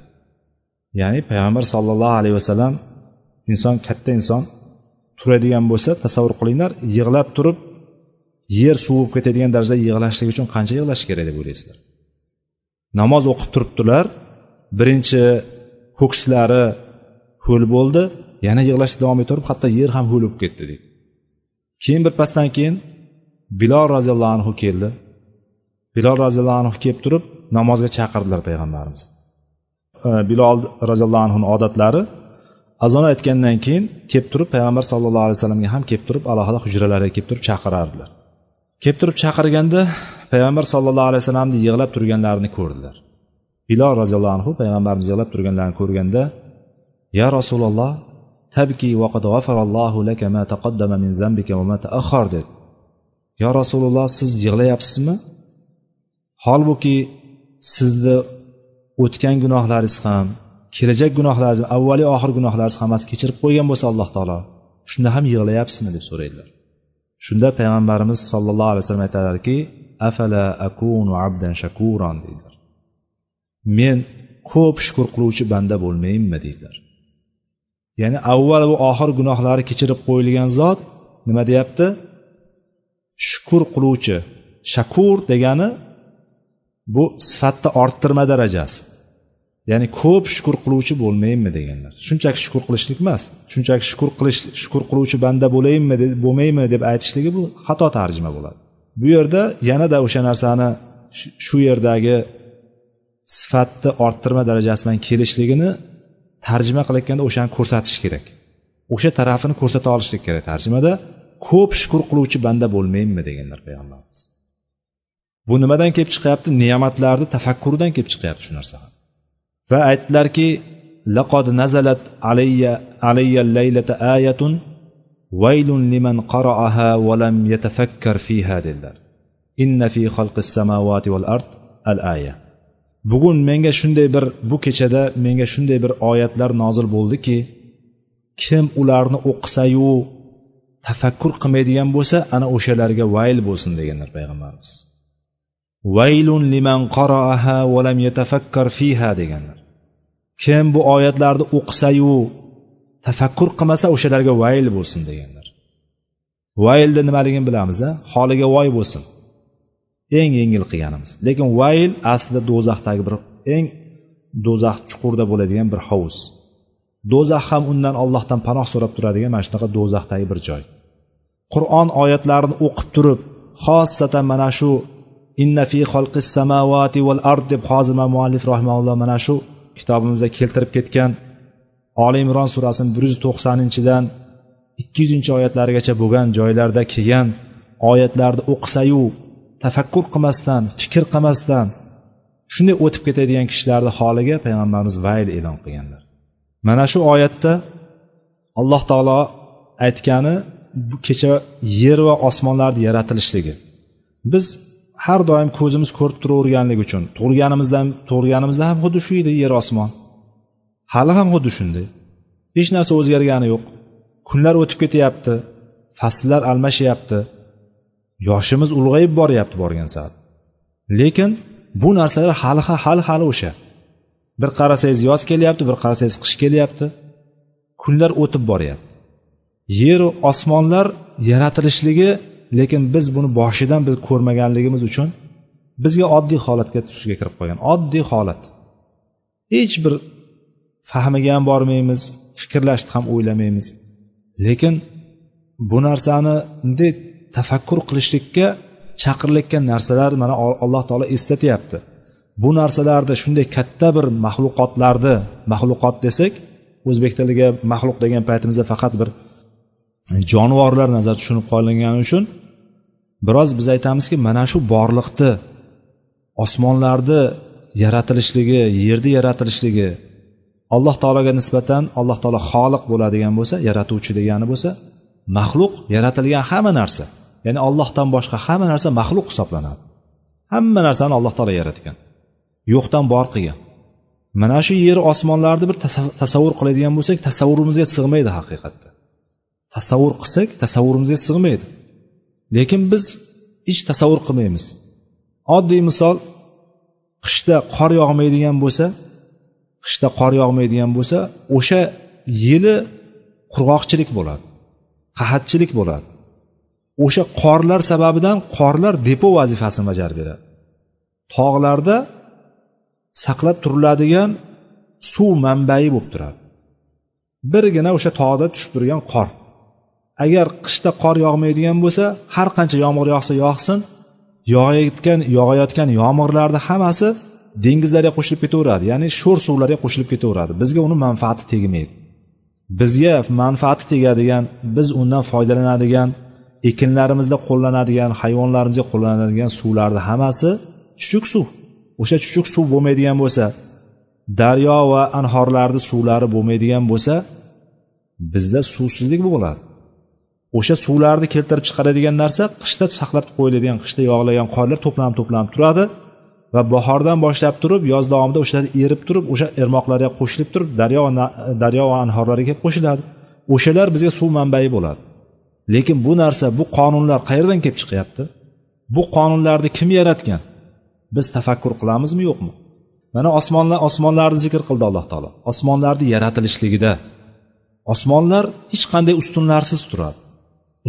Ya'ni payg'ambar sollallohu alayhi vasallam inson katta inson turadigan bo'lsa tasavvur qilinglar yig'lab turib yer suv bo'lib ketadigan darajada yig'lashlik uchun qancha yig'lash kerak deb o'ylaysizlar? Namoz o'qib turibdilar birinchi ko'kslari ho'l bo'ldi yana yig'lashda davom etaverib hatto yer ham ho'l bo'lib ketdi deydi. Keyin bir pasdan keyin bilol roziyallohu anhu keldi. Bilol roziyallohu anhu kelib turib namozga chaqirdilar payg'ambarimiz. Bilol roziyallohu anhuni odatlari azon aytgandan keyin kelib turib payg'ambar sallallohu alayhi vasallamga ham kelib turib alohida hujralarga kelib turib chaqirardilar. Kelib turib chaqirganda payg'ambar sallallohu alayhi vasallamni yig'lab turganlarini ko'rdilar. Bilol roziyallohu anhu payg'ambarimiz yig'lab turganlarini ko'rganda ya rasululloh tabki vaqad g'afarallohu laka ma taqaddama min zambika va ma ta'akhkhar dedi yo rasululloh siz yig'layapsizmi? Holbuki sizni o'tgan gunohlaringiz ham kelajak gunohlaringiz avvaliy oxir gunohlaringiz hammasi kechirib qo'ygan bo'lsa alloh taolo shunda ham yig'layapsizmi? deb so'raydilar. Shunda payg'ambarimiz sollallohu alayhi vasallam aytadilarki afala akunu abdan shakuron deydilar men ko'p shukur qiluvchi banda bo'lmayinmi? deydilar ya'ni avval va oxir gunohlari kechirib qo'yilgan zot nima deyapti? Shukur qiluvchi shakur degani bu sifatni orttirma darajasi. Ya'ni ko'p shukur qiluvchi bo'lmayinmi deganlar. Shunchaki shukur qilishlik emas shunchaki shukur qilish shukur qiluvchi banda bo'layinmi bo'lmaymi deb aytishligi bu xato tarjima bo'ladi. Bu yerda yanada o'sha narsani shu yerdagi sifatni orttirma darajasidan kelishligini tarjima qilayotganda o'shani ko'rsatish kerak. O'sha tarafini ko'rsata olishlik kerak tarjimada. Ko'p shukur qiluvchi banda bo'lmaymi deganlar payg'ambarimiz. Bu nimadan kelib chiqyapti? Ne'matlarni tafakkuridan kelib chiqyapti shu narsa. Va aytdilarki laqod nazalat alayya alayya laylata ayatun vaylun liman qara'aha va lam yatafakkar fiha dedilar. Inna fi xalqis samawati val ard al aya. Bugun menga shunday bir bu kechada menga shunday bir oyatlar nozil bo'ldiki kim ularni o'qisayu tafakkur qilmaydigan bo'lsa ana o'shalarga vayl bo'lsin deganlar payg'ambarimiz. Vaylun liman qaraaha va lam yatafakkar fiha deganlar kim bu oyatlarni o'qisayu tafakkur qilmasa o'shalarga vayl bo'lsin deganlar vaylni nimaligini bilamiz a holiga voy bo'lsin. Eng yengil qilganimiz. Lekin vayl aslida do'zaxdagi bir eng do'zax chuqurda bo'ladigan bir hovuz. Do'zax ham undan ollohdan panoh so'rab turadigan mana shunaqa do'zaxdagi bir joy. Qur'on oyatlarini o'qib turib xossatan mana shu inna fi xalqis samavati val ard deb hozir muallif rahimaulloh mana shu kitobimizda keltirib ketgan oli imron surasini bir yuz to'qsoninchidan ikki yuzinchi oyatlarigacha bo'lgan joylarda kelgan oyatlarni o'qisayu tafakkur qilmasdan fikr qilmasdan shunday o'tib ketadigan kishilarni holiga payg'ambarimiz vayl e'lon qilganlar. Mana shu oyatda alloh taolo aytgani bu kecha yer va osmonlarni yaratilishligi. Biz har doim ko'zimiz ko'rib turaverganligi uchun tug'ilganimizdan tug'ilganimizda ham xuddi shu edi yer osmon. Hali ham xuddi shunday. Hech narsa o'zgargani yo'q. Kunlar o'tib ketyapti fasllar almashyapti yoshimiz ulg'ayib boryapti borgan sari lekin bu narsalar hali hali hali o'sha. Bir qarasangiz yoz kelyapti bir qarasangiz qish kelyapti. Kunlar o'tib boryapti. Yeru osmonlar yaratilishligi lekin biz buni boshidan biz ko'rmaganligimiz uchun bizga oddiy holatga tusiga kirib qolgan oddiy holat. Hech bir fahmiga ham bormaymiz fikrlashni ham o'ylamaymiz. Lekin bu narsani bunday tafakkur qilishlikka chaqirilayotgan narsalar mana alloh taolo eslatyapti. Bu narsalarni shunday katta bir maxluqotlarni maxluqot desak o'zbek tiliga maxluq degan paytimizda faqat bir e, jonivorlar nazarda tushunib qolingani uchun biroz biz aytamizki mana shu borliqni osmonlarni yaratilishligi yerni yaratilishligi alloh taologa nisbatan alloh taolo xoliq bo'ladigan bo'lsa yaratuvchi degani bo'lsa maxluq yaratilgan hamma narsa. Ya'ni allohdan boshqa hamma narsa maxluq hisoblanadi. Hamma narsani alloh taolo yaratgan. Yo'qdan bor qilgan. Mana shu yer osmonlarni bir tasavvur qiladigan bo'lsak tasavvurimizga sig'maydi haqiqatda. Tasavvur qilsak tasavvurimizga sig'maydi. Lekin biz hech tasavvur qilmaymiz. Oddiy misol qishda qor yog'maydigan bo'lsa qishda qor yog'maydigan bo'lsa o'sha yili qurg'oqchilik bo'ladi qahatchilik bo'ladi. O'sha qorlar sababidan qorlar depo vazifasini bajarib beradi. Tog'larda saqlab turiladigan suv manbai bo'lib turadi. Birgina o'sha tog'da tushib turgan qor. Agar qishda qor yog'maydigan bo'lsa har qancha yomg'ir yog'sa yog'sin yog'ayotgan yog'ayotgan yomg'irlarni hammasi dengizlarga qo'shilib ketaveradi ya'ni sho'r suvlarga qo'shilib ketaveradi. Bizga uni manfaati tegmaydi. Bizga manfaati tegadigan biz undan foydalanadigan ekinlarimizda qo'llanadigan hayvonlarimizga qo'llanadigan suvlarni hammasi chuchuk suv. O'sha chuchuk suv bo'lmaydigan bo'lsa daryo va anhorlarni suvlari bo'lmaydigan bo'lsa bizda suvsizlik bo'ladi. O'sha suvlarni keltirib chiqaradigan narsa qishda saqlab qo'yiladigan qishda yog'lagan qorlar to'planib to'planib turadi va bahordan boshlab turib yoz davomida o'shalar erib turib o'sha ermoqlarga qo'shilib turib daryo daryo va anhorlarga kelib qo'shiladi. O'shalar bizga suv manbai bo'ladi. Lekin bu narsa bu qonunlar qayerdan kelib chiqyapti? Bu qonunlarni kim yaratgan? Biz tafakkur qilamizmi yo'qmi? Mana osmonlar osmonlarni zikr qildi alloh taolo. Osmonlarni yaratilishligida. Osmonlar hech qanday ustunlarsiz turadi.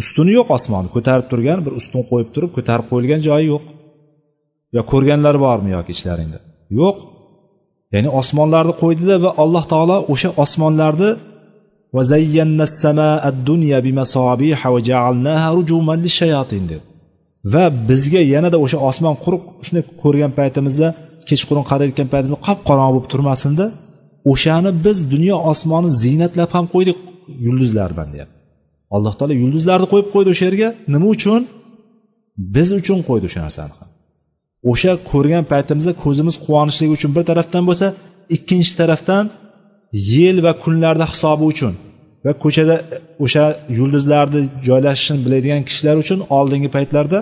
Ustuni yo'q osmonni ko'tarib turgan bir ustun qo'yib turib ko'tarib qo'yilgan joyi yo'q. Yo ko'rganlar bormi yoki ichlaringda yo'q. Ya'ni osmonlarni qo'ydida va alloh taolo o'sha osmonlarni va bizga yanada o'sha osmon quruq shuni ko'rgan paytimizda kechqurun qarayotgan paytimizda qop qorong'i bo'lib turmasinda o'shani biz dunyo osmoni ziynatlab ham qo'ydik yulduzlar bilan deyapti. Alloh taolo yulduzlarni qo'yib qo'ydi o'sha yerga. Nima uchun? Biz uchun qo'ydi o'sha narsani ham. O'sha ko'rgan paytimizda ko'zimiz quvonishligi uchun bir tarafdan bo'lsa ikkinchi tarafdan yil va kunlarni hisobi uchun va ko'chada o'sha yulduzlarni joylashishini biladigan kishilar uchun oldingi paytlarda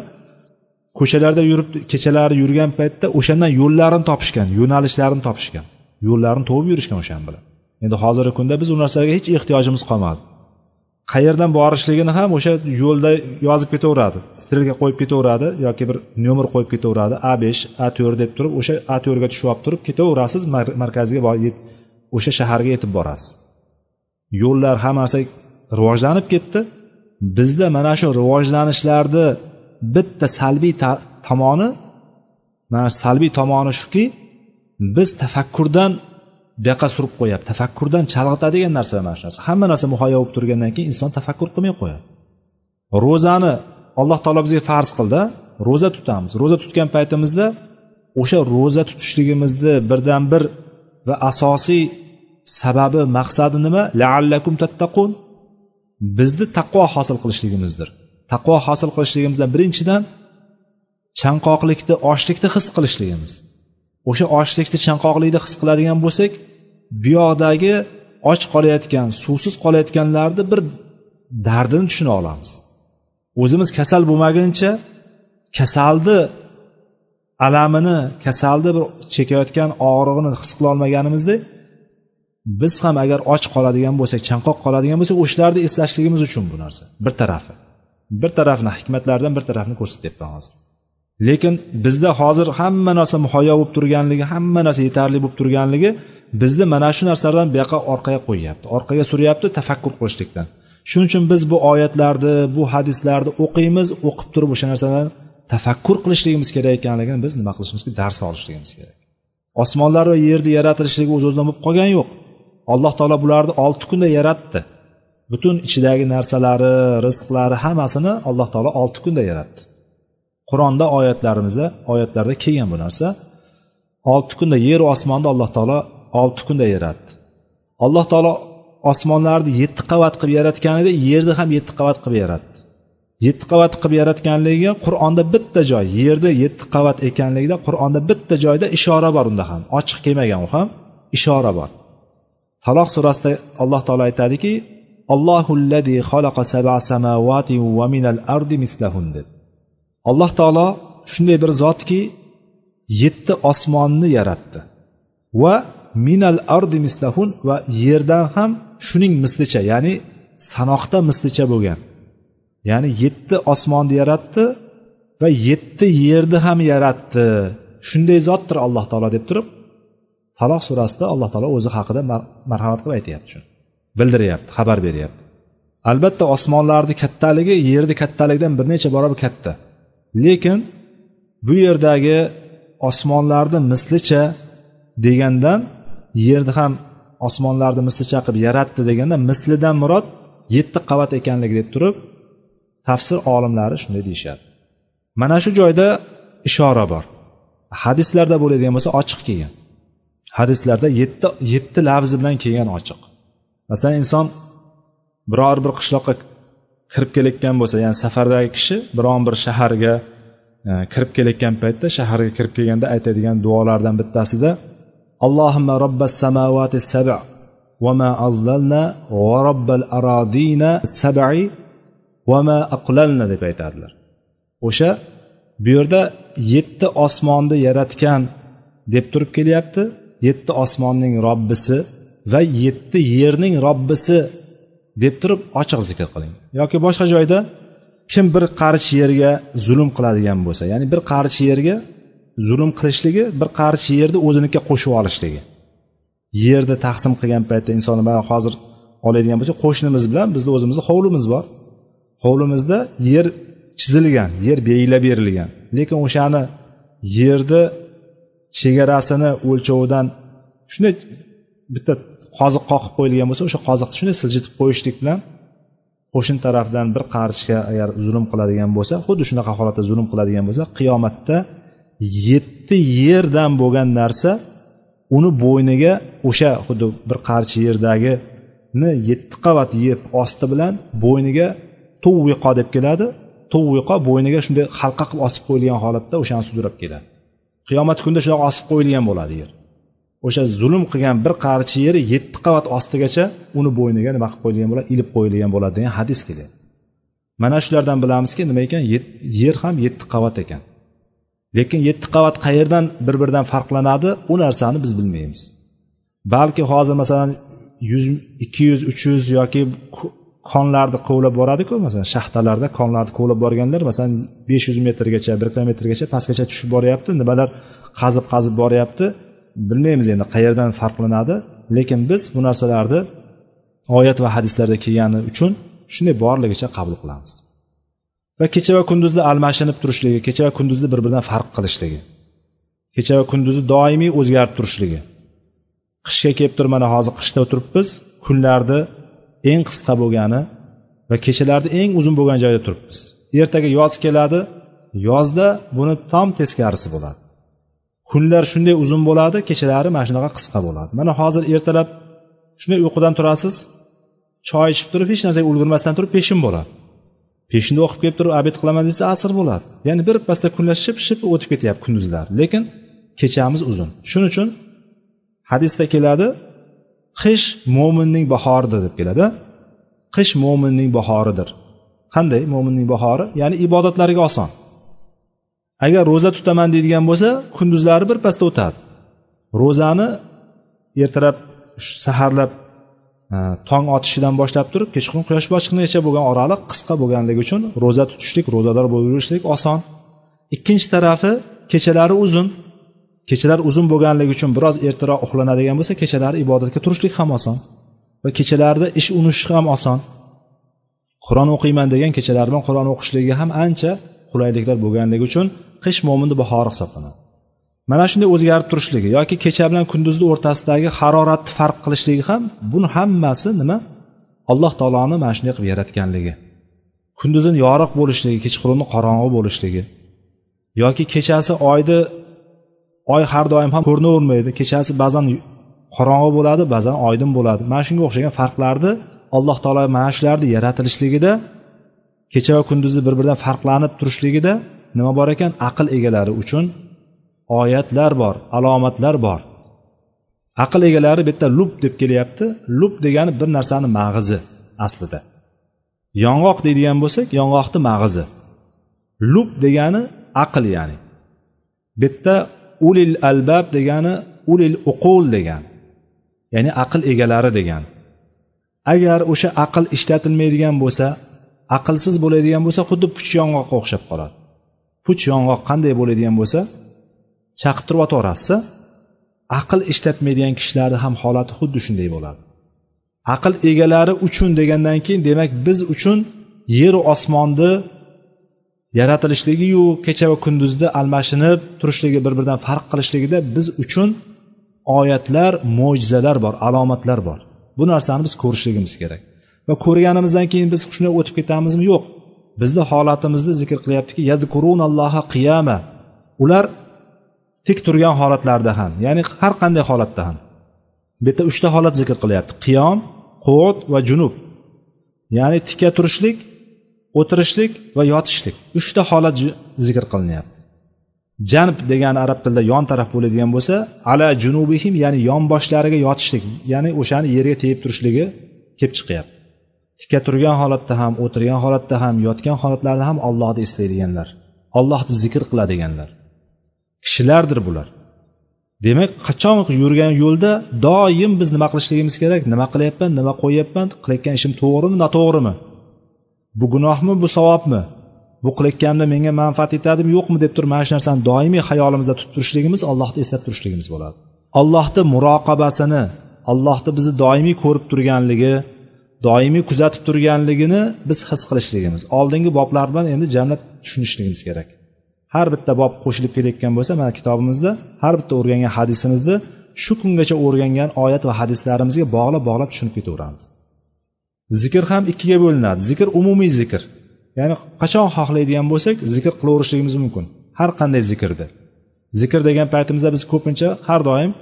ko'chalarda yurib kechalari yurgan paytda o'shandan yo'llarini topishgan yo'nalishlarini topishgan yo'llarini topib yurishgan o'shani bilan endi hozirgi kunda biz u narsalarga hech ehtiyojimiz qolmadi. Qayerdan borishligini ham o'sha yo'lda yozib ketaveradi strelka qo'yib ketaveradi yoki bir nomer qo'yib ketaveradi. A besh a to'rt deb turib o'sha a to'rtga tushib olib turib ketaverasiz markazga o'sha shaharga yetib borasiz. Yo'llar hammasi rivojlanib ketdi. Bizda mana shu rivojlanishlarni bitta salbiy tomoni mana salbiy tomoni shuki biz tafakkurdan bu yoqqa surib qo'yapti. Tafakkurdan chalg'itadigan narsa mana shu narsa. Hamma narsa muhayyo bo'lib turgandan keyin inson tafakkur qilmay qo'yadi. Ro'zani alloh taolo bizga farz qildi. Ro'za tutamiz. Ro'za tutgan paytimizda o'sha ro'za tutishligimizni birdan bir va asosiy sababi maqsadi nima? Laallakum tattaqun. Bizni taqvo hosil qilishligimizdir. Taqvo hosil qilishligimizdan birinchidan chanqoqlikni ochlikni his qilishligimiz. O'sha ochlikni chanqoqlikni his qiladigan bo'lsak bu yoqdagi och qolayotgan suvsiz qolayotganlarni bir dardini tushuna olamiz. O'zimiz kasal bo'lmaguncha kasalni alamini kasalni bir chekayotgan og'rig'ini his qilolmaganimizda biz ham agar och qoladigan bo'lsak chanqoq qoladigan bo'lsak o'shalarni eslashligimiz uchun bu narsa. Bir tarafi. Bir tarafni hikmatlardan bir tarafni ko'rsatyapman hozir. Lekin bizda hozir hamma narsa muhayyo bo'lib turganligi hamma narsa yetarli bo'lib turganligi bizni mana shu narsalardan bu yoqqa orqaga qo'yyapti orqaga suryapti tafakkur qilishlikdan. Shuning uchun biz bu oyatlarni bu hadislarni o'qiymiz o'qib turib o'sha narsadan tafakkur qilishligimiz kerak ekanligini biz nima qilishimiz kerak dars olishligimiz kerak. Osmonlar va yerni yaratilishligi o'z o'zidan bo'lib qolgani yo'q. Alloh taolo bularni olti kunda yaratdi. Butun ichidagi narsalari rizqlari hammasini alloh taolo olti kunda yaratdi. Qur'onda oyatlarimizda oyatlarda kelgan bu narsa olti kunda yer osmonni alloh taolo olti kunda yaratdi. Alloh taolo osmonlarni yetti qavat qilib yaratganida yerni ham yetti qavat qilib yaratdi. Yetti qavat qilib yaratganligiga qur'onda bitta joy yerni yetti qavat ekanligida qur'onda bitta joyda ishora bor unda ham. Ochiq kelmagan u ham ishora bor. Taloq surasida alloh taolo aytadiki allohulladi xalaqa sab'a samawati va minal ardi mislahun deb. Alloh taolo shunday bir zotki yetti osmonni yaratdi. Va minal ardi mislahun va yerdan ham shuning mislicha ya'ni sanoqda mislicha bo'lgan. Ya'ni yetti osmonni yaratdi va yetti yerni ham yaratdi. Shunday zotdir alloh taolo deb turib taloq surasida alloh taolo o'zi haqida marhamat qilib aytyapti shu bildiryapti xabar beryapti. Albatta osmonlarni kattaligi yerni kattaligidan bir necha barobar katta. Lekin bu yerdagi osmonlarni mislicha degandan yerni ham osmonlarni mislicha qilib yaratdi deganda mislidan murod yetti qavat ekanligi deb turib tafsir olimlari shunday deyishadi mana shu joyda ishora bor. Hadislarda bo'ladigan bo'lsa ochiq kelgan. Hadislarda yetti yetti lafzi bilan kelgan ochiq. Masalan inson biror bir qishloqqa kirib kelayotgan bo'lsa ya'ni safardagi kishi biron bir shaharga e, kirib kelayotgan paytda shaharga kirib kelganda aytadigan duolardan bittasida allohimma robbas samovati sab'a va ma azlalna va robbal arodina sabai va ma deb aytadilar. O'sha bu yerda yetti osmonni yaratgan deb turib kelyapti. Yetti osmonning robbisi va yetti yerning robbisi deb turib ochiq zikr qiling. Yoki boshqa joyda kim bir qarich yerga zulm qiladigan bo'lsa ya'ni bir qarich yerga zulm qilishligi bir qarich yerni o'zinikiga qo'shib olishligi. Yerni taqsim qilgan paytda inson hozir oladigan bo'lsak qo'shnimiz bilan bizni o'zimizni hovlimiz bor. Hovlimizda yer chizilgan yer belgilab berilgan. Lekin o'shani yerni chegarasini o'lchovidan shunday bitta qoziq qoqib qo'yilgan bo'lsa o'sha qoziqni shunday siljitib qo'yishlik bilan qo'shni tarafdan bir qarichga agar zulm qiladigan bo'lsa xuddi shunaqa holatda zulm qiladigan bo'lsa qiyomatda yetti yerdan bo'lgan narsa uni bo'yniga o'sha xuddi bir qarich yerdagini yetti qavat yeb osti bilan bo'yniga tuv viqo deb keladi. Tuv viqo bo'yniga shunday halqa qilib osib qo'yilgan holatda o'shani sudrab keladi. Qiyomat kunida shunaqa osib qo'yilgan bo'ladi yer. O'sha zulm qilgan bir qarichi yeri yetti qavat ostigacha uni bo'yniga nima qilib qo'yilgan bo'ladi? Ilib qo'yilgan bo'ladi degan hadis keladi mana shulardan bilamizki nima ekan? Yer ham yetti qavat ekan. Lekin yetti qavat qayerdan bir biridan farqlanadi? U narsani biz bilmaymiz. Balki hozir masalan yuz ikki yuz uch yuz yoki konlarni quvlab boradiku masalan shaxtalarda konlarni quvlab borganlar masalan besh yuz metrgacha bir kilometrgacha pastgacha tushib boryapti nimalar qazib qazib boryapti bilmaymiz endi qayerdan farqlanadi. Lekin biz bu narsalarni oyat va hadislarda kelgani uchun shunday borligicha qabul qilamiz. Va kecha va kunduzni almashinib turishligi kecha va kunduzni bir biridan farq qilishligi kecha va kunduzi doimiy o'zgarib turishligi. Qishga kelib turib mana hozir qishda o'tiribmiz kunlarni eng qisqa bo'lgani va kechalarni eng uzun bo'lgan joyda turibmiz. Ertaga yoz keladi yozda buni tom teskarisi bo'ladi. Kunlar shunday uzun bo'ladi kechalari mana shunaqa qisqa bo'ladi. Mana hozir ertalab shunday uyqudan turasiz choy ichib turib hech narsaga ulgurmasdan turib peshin bo'ladi. Peshinda o'qib kelib turib obed qilaman desa asr bo'ladi. Ya'ni bir pasda kunlar ship ship o'tib ketyapti kunduzlar. Lekin kechamiz uzun. Shuning uchun hadisda keladi qish mo'minning bahoridir deb keladi. Qish mo'minning bahoridir. Qanday mo'minning bahori? Ya'ni ibodatlariga oson. Agar ro'za tutaman deydigan bo'lsa kunduzlari birpasda o'tadi. Ro'zani ertalab saharlab e, tong otishidan boshlab turib kechqurun quyosh botishgungacha bo'lgan oraliq qisqa bo'lganligi uchun ro'za tutishlik ro'zador bo'lishlik oson. Ikkinchi tarafi kechalari uzun. Kechalar uzun bo'lganligi uchun biroz ertaroq uxlanadigan bo'lsa kechalari ibodatga turishlik ham oson va kechalarda ish unish ham oson. Qur'on o'qiyman degan kechalar bilan qur'on o'qishligiga ham ancha qulayliklar bo'lganligi uchun qish mo'minni bahori hisoblanadi. Mana shunday o'zgarib turishligi yoki kecha bilan kunduzni o'rtasidagi haroratni farq qilishligi ham buni hammasi nima? Alloh taoloni mana shunday qilib yaratganligi. Kunduzini yoriq bo'lishligi kechqurunni qorong'i bo'lishligi yoki kechasi oyni oy har doim ham ko'rinavermaydi. Kechasi ba'zan qorong'i bo'ladi ba'zan oydin bo'ladi. Mana shunga o'xshagan farqlarni alloh taolo mana shularni yaratilishligida kecha va kunduzni bir biridan farqlanib turishligida nima bor ekan? Aql egalari uchun oyatlar bor alomatlar bor. Aql egalari bu yerda lub deb kelyapti. Lub degani bir narsani mag'izi aslida. Yong'oq deydigan bo'lsak yong'oqni mag'izi. Lub degani aql ya'ni. Bu yerda ulil albab degani ulil uqul degan ya'ni aql egalari degan. Agar o'sha aql ishlatilmaydigan bo'lsa aqlsiz bo'ladigan bo'lsa xuddi puch yong'oqqa o'xshab qoladi. Puch yong'oq qanday bo'ladigan bo'lsa chaqib turib otaverasiz aql ishlatmaydigan kishilarni ham holati xuddi shunday bo'ladi. Aql egalari uchun degandan keyin demak biz uchun yeru osmonni yaratilishligiyu kecha va kunduzni almashinib turishligi bir biridan farq qilishligida biz uchun oyatlar mo'jizalar bor alomatlar bor. Bu narsani biz ko'rishligimiz kerak. Va ko'rganimizdan keyin biz shunday o'tib ketamizmi? Yo'q. Bizni holatimizni zikr qilyaptiki yadkurunalloha qiyama. Ular tik turgan holatlarda ham ya'ni har qanday holatda ham. Bu yerda uchta holat zikr qilyapti qiyom quvvat va junub. Ya'ni tika turishlik o'tirishlik va yotishlik. Uchta holat zikr qilinyapti. Janb degani arab tilida yon taraf bo'ladigan bo'lsa ala junubihim ya'ni yonboshlariga yotishlik ya'ni o'shani yerga tegib turishligi kelib chiqyapti. Tikka turgan holatda ham o'tirgan holatda ham yotgan holatlarda ham ollohni eslaydiganlar ollohni zikr qiladiganlar. Kishilardir bular. Demak qachon yurgan yo'lda doim biz nima qilishligimiz kerak? Nima qilyapman nima qo'yyapman qilayotgan ishim to'g'rimi noto'g'rimi? Bu gunohmi bu savobmi? Bu qilayotganimda menga manfaat yetadimi yo'qmi deb turib mana shu narsani doimiy hayolimizda tutib turishligimiz allohni eslab turishligimiz bo'ladi. Allohni muroqabasini allohni bizni doimiy ko'rib turganligi doimiy kuzatib turganligini biz his qilishligimiz. Oldingi boblar bilan endi jamlab tushunishligimiz kerak. Har bitta bob qo'shilib kelayotgan bo'lsa mana kitobimizda har bitta o'rgangan hadisimizni shu kungacha o'rgangan oyat va hadislarimizga bog'lab bog'lab tushunib ketaveramiz. Zikr ham ikkiga bo'linadi. Zikr umumiy zikr. Ya'ni qachon xohlaydigan bo'lsak zikr qilaverishligimiz mumkin. Har qanday zikrni zikr degan paytimizda biz ko'pincha har doim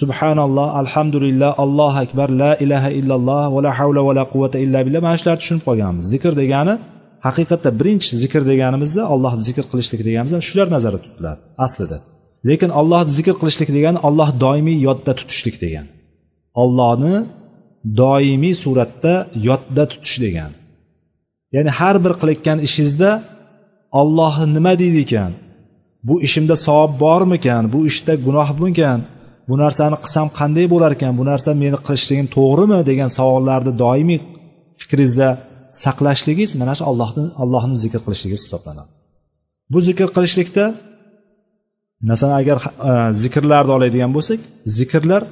subhanalloh alhamdulillah allohu akbar la ilaha illalloh va la havla va la quvvata illa billah mana shularni tushunib qolganmiz. Zikr degani haqiqatda birinchi zikr deganimizda allohni zikr qilishlik deganimizda shular nazarda tutiladi aslida. Lekin allohni zikr qilishlik degani olloh doimiy yodda tutishlik degani ollohni doimiy suratda yodda tutish degan. Ya'ni har bir qilayotgan ishingizda olloh nima deydi ekan? Bu ishimda savob bormikan? Bu ishda gunoh bormikan bu narsani qilsam qanday bo'lar ekan? Bu narsa meni qilishligim to'g'rimi? degan savollarni doimiy fikringizda saqlashligingiz mana shu allohni allohni zikr qilishligingiz hisoblanadi. Bu zikr qilishlikda masalan agar e, zikrlarni oladigan bo'lsak zikrlar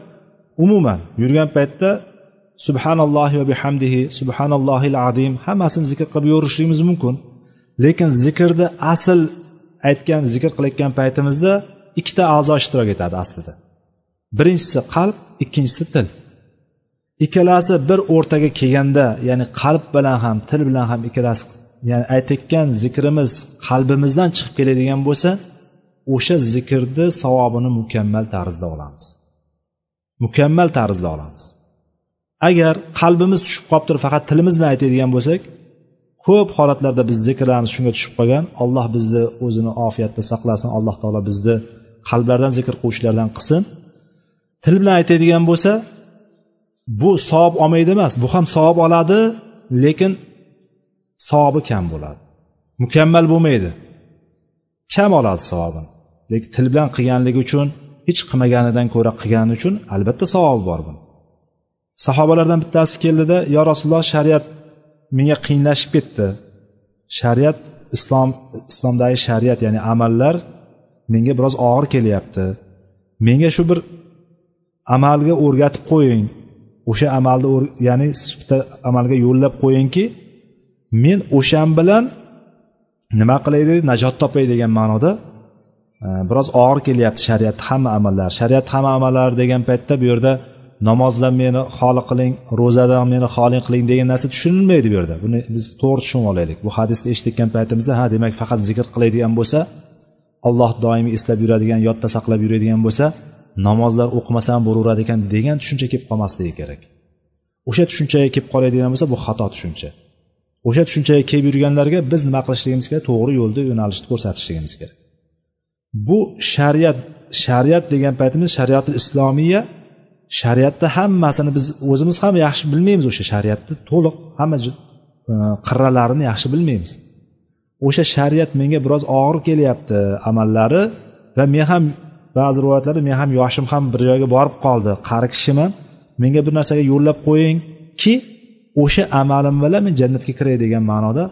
umuman yurgan paytda subhanallohi va bihamdihi subhanallohil azim. Hammasini zikr qilib yurishimiz mumkin. Lekin zikrni asl aytgan zikr qilayotgan paytimizda ikkita a'zo ishtirok etadi aslida. Birinchisi qalb ikkinchisi til. Ikkalasi bir o'rtaga kelganda ya'ni qalb bilan ham til bilan ham ikkalasi ya'ni aytayotgan zikrimiz qalbimizdan chiqib keladigan bo'lsa o'sha zikrni savobini mukammal tarzda olamiz. Mukammal tarzda olamiz. Agar qalbimiz tushib qolib turib faqat tilimiz bilan aytadigan bo'lsak ko'p holatlarda biz zikrlarimiz shunga tushib qolgan. Alloh bizni o'zini ofiyatda saqlasin alloh taolo bizni qalblardan zikr qiluvchilardan qilsin. Til bilan aytadigan bo'lsa bu savob olmaydi emas bu ham savob oladi lekin savobi kam bo'ladi. Mukammal bo'lmaydi. Kam oladi savobini. Lekin til bilan qilganligi uchun hech qilmaganidan ko'ra qilgani uchun albatta savobi bor buni. Sahobalardan bittasi keldida yo rasululloh shariat menga qiyinlashib ketdi. Shariat islom islomdagi shariat ya'ni amallar menga biroz og'ir kelyapti. Menga shu bir amalga o'rgatib qo'ying. O'sha amalni ya'ni bitta amalga yo'llab qo'yingki men o'shan bilan nima qilay deydi najot topay degan ma'noda e, biroz og'ir kelyapti shariatni hamma amallar. Shariat hamma amallar degan paytda bu yerda namozdan meni xoli qiling ro'zadan meni xoli qiling degan narsa tushunilmaydi bu yerda. Buni biz to'g'ri tushunib olaylik. Bu hadisni eshitgan paytimizda ha demak faqat zikr qiladigan bo'lsa alloh doimiy eslab yuradigan yodda saqlab yuradigan bo'lsa namozlar o'qimasam bo'laveradi ekan degan tushuncha kelib qolmasligi kerak. O'sha tushunchaga kelib qoladigan bo'lsa bu xato tushuncha. O'sha tushunchaga kelib yurganlarga biz nima qilishligimiz kerak? To'g'ri yo'lda yo'nalishni ko'rsatishligimiz kerak. Bu shariat shariat degan paytimiz shariati islomiya shariatda hammasini biz o'zimiz ham yaxshi bilmaymiz o'sha shariatni. To'liq hamma e, qirralarini yaxshi bilmaymiz. O'sha shariat menga biroz og'ir kelyapti amallari va men ham ba'zi rivoyatlarda men ham yoshim ham bir joyga borib qoldi. Qari kishiman. Menga bir narsaga yo'llab qo'yingki o'sha amalim bilan men jannatga kiray degan ma'noda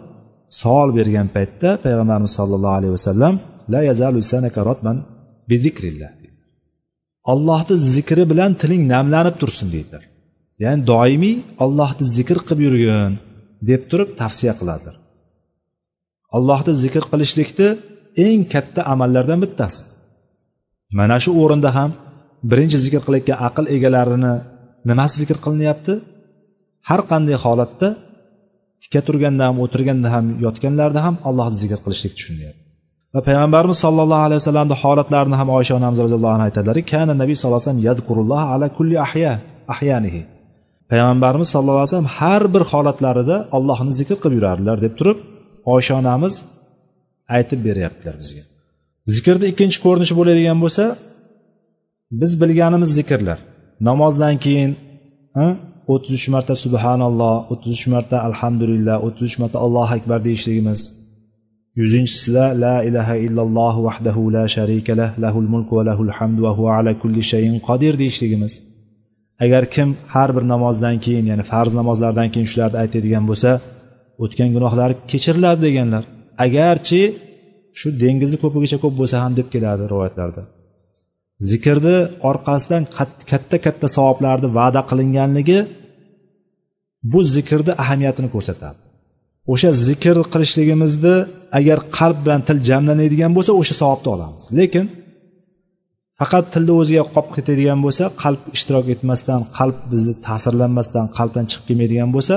savol bergan paytda payg'ambarimiz sollallohu alayhi vasallam la yazalu sanaka rotman bizikrillah allohni zikri bilan tiling namlanib tursin deydilar. Ya'ni doimiy ollohni zikr qilib yurgin deb turib tavsiya qiladilar. Allohni zikr qilishlikni eng katta amallardan bittasi. Mana shu o'rinda ham birinchi zikr qilayotgan aql egalarini nimasi zikr qilinyapti? Har qanday holatda tika turganda ham o'tirganda ham yotganlarda ham allohni zikr qilishlik tushunyapti va payg'ambarimiz sollallohu alayhi vasallamni holatlarini ham oysha onamiz roziyallohu anhu aytadilarki kana nabiy sallallohu alayhi vasallam yadkurulloh ala kulli ahya ahyanihi. Payg'ambarimiz sallallohu alayhi vasallam har bir holatlarida allohni zikr qilib yurardilar deb turib oysha onamiz aytib beryaptilar bizga. Zikrni ikkinchi ko'rinishi bo'ladigan bo'lsa biz bilganimiz zikrlar. Namozdan keyin o'ttiz uch marta subhanalloh o'ttiz uch marta alhamdulillah o'ttiz uch marta allohu akbar deyishligimiz yuzinchisida la ilaha illalloh vahdahu la sharika lah lahul mulk va lahul hamdu va huva ala kulli shayin qodir deyishligimiz agar kim har bir namozdan keyin ya'ni farz namozlardan keyin shularni aytadigan bo'lsa o'tgan gunohlari kechiriladi deganlar. Agarchi shu dengizni ko'pigicha ko'p bo'lsa ham deb keladi rivoyatlarda. Zikrni orqasidan katta katta savoblarni va'da qilinganligi bu zikrni ahamiyatini ko'rsatadi. O'sha zikr qilishligimizni agar qalb bilan til jamlanadigan bo'lsa o'sha savobni olamiz. Lekin faqat tilni o'ziga qolib ketadigan bo'lsa qalb ishtirok etmasdan qalb bizni ta'sirlanmasdan qalbdan chiqib kelmaydigan bo'lsa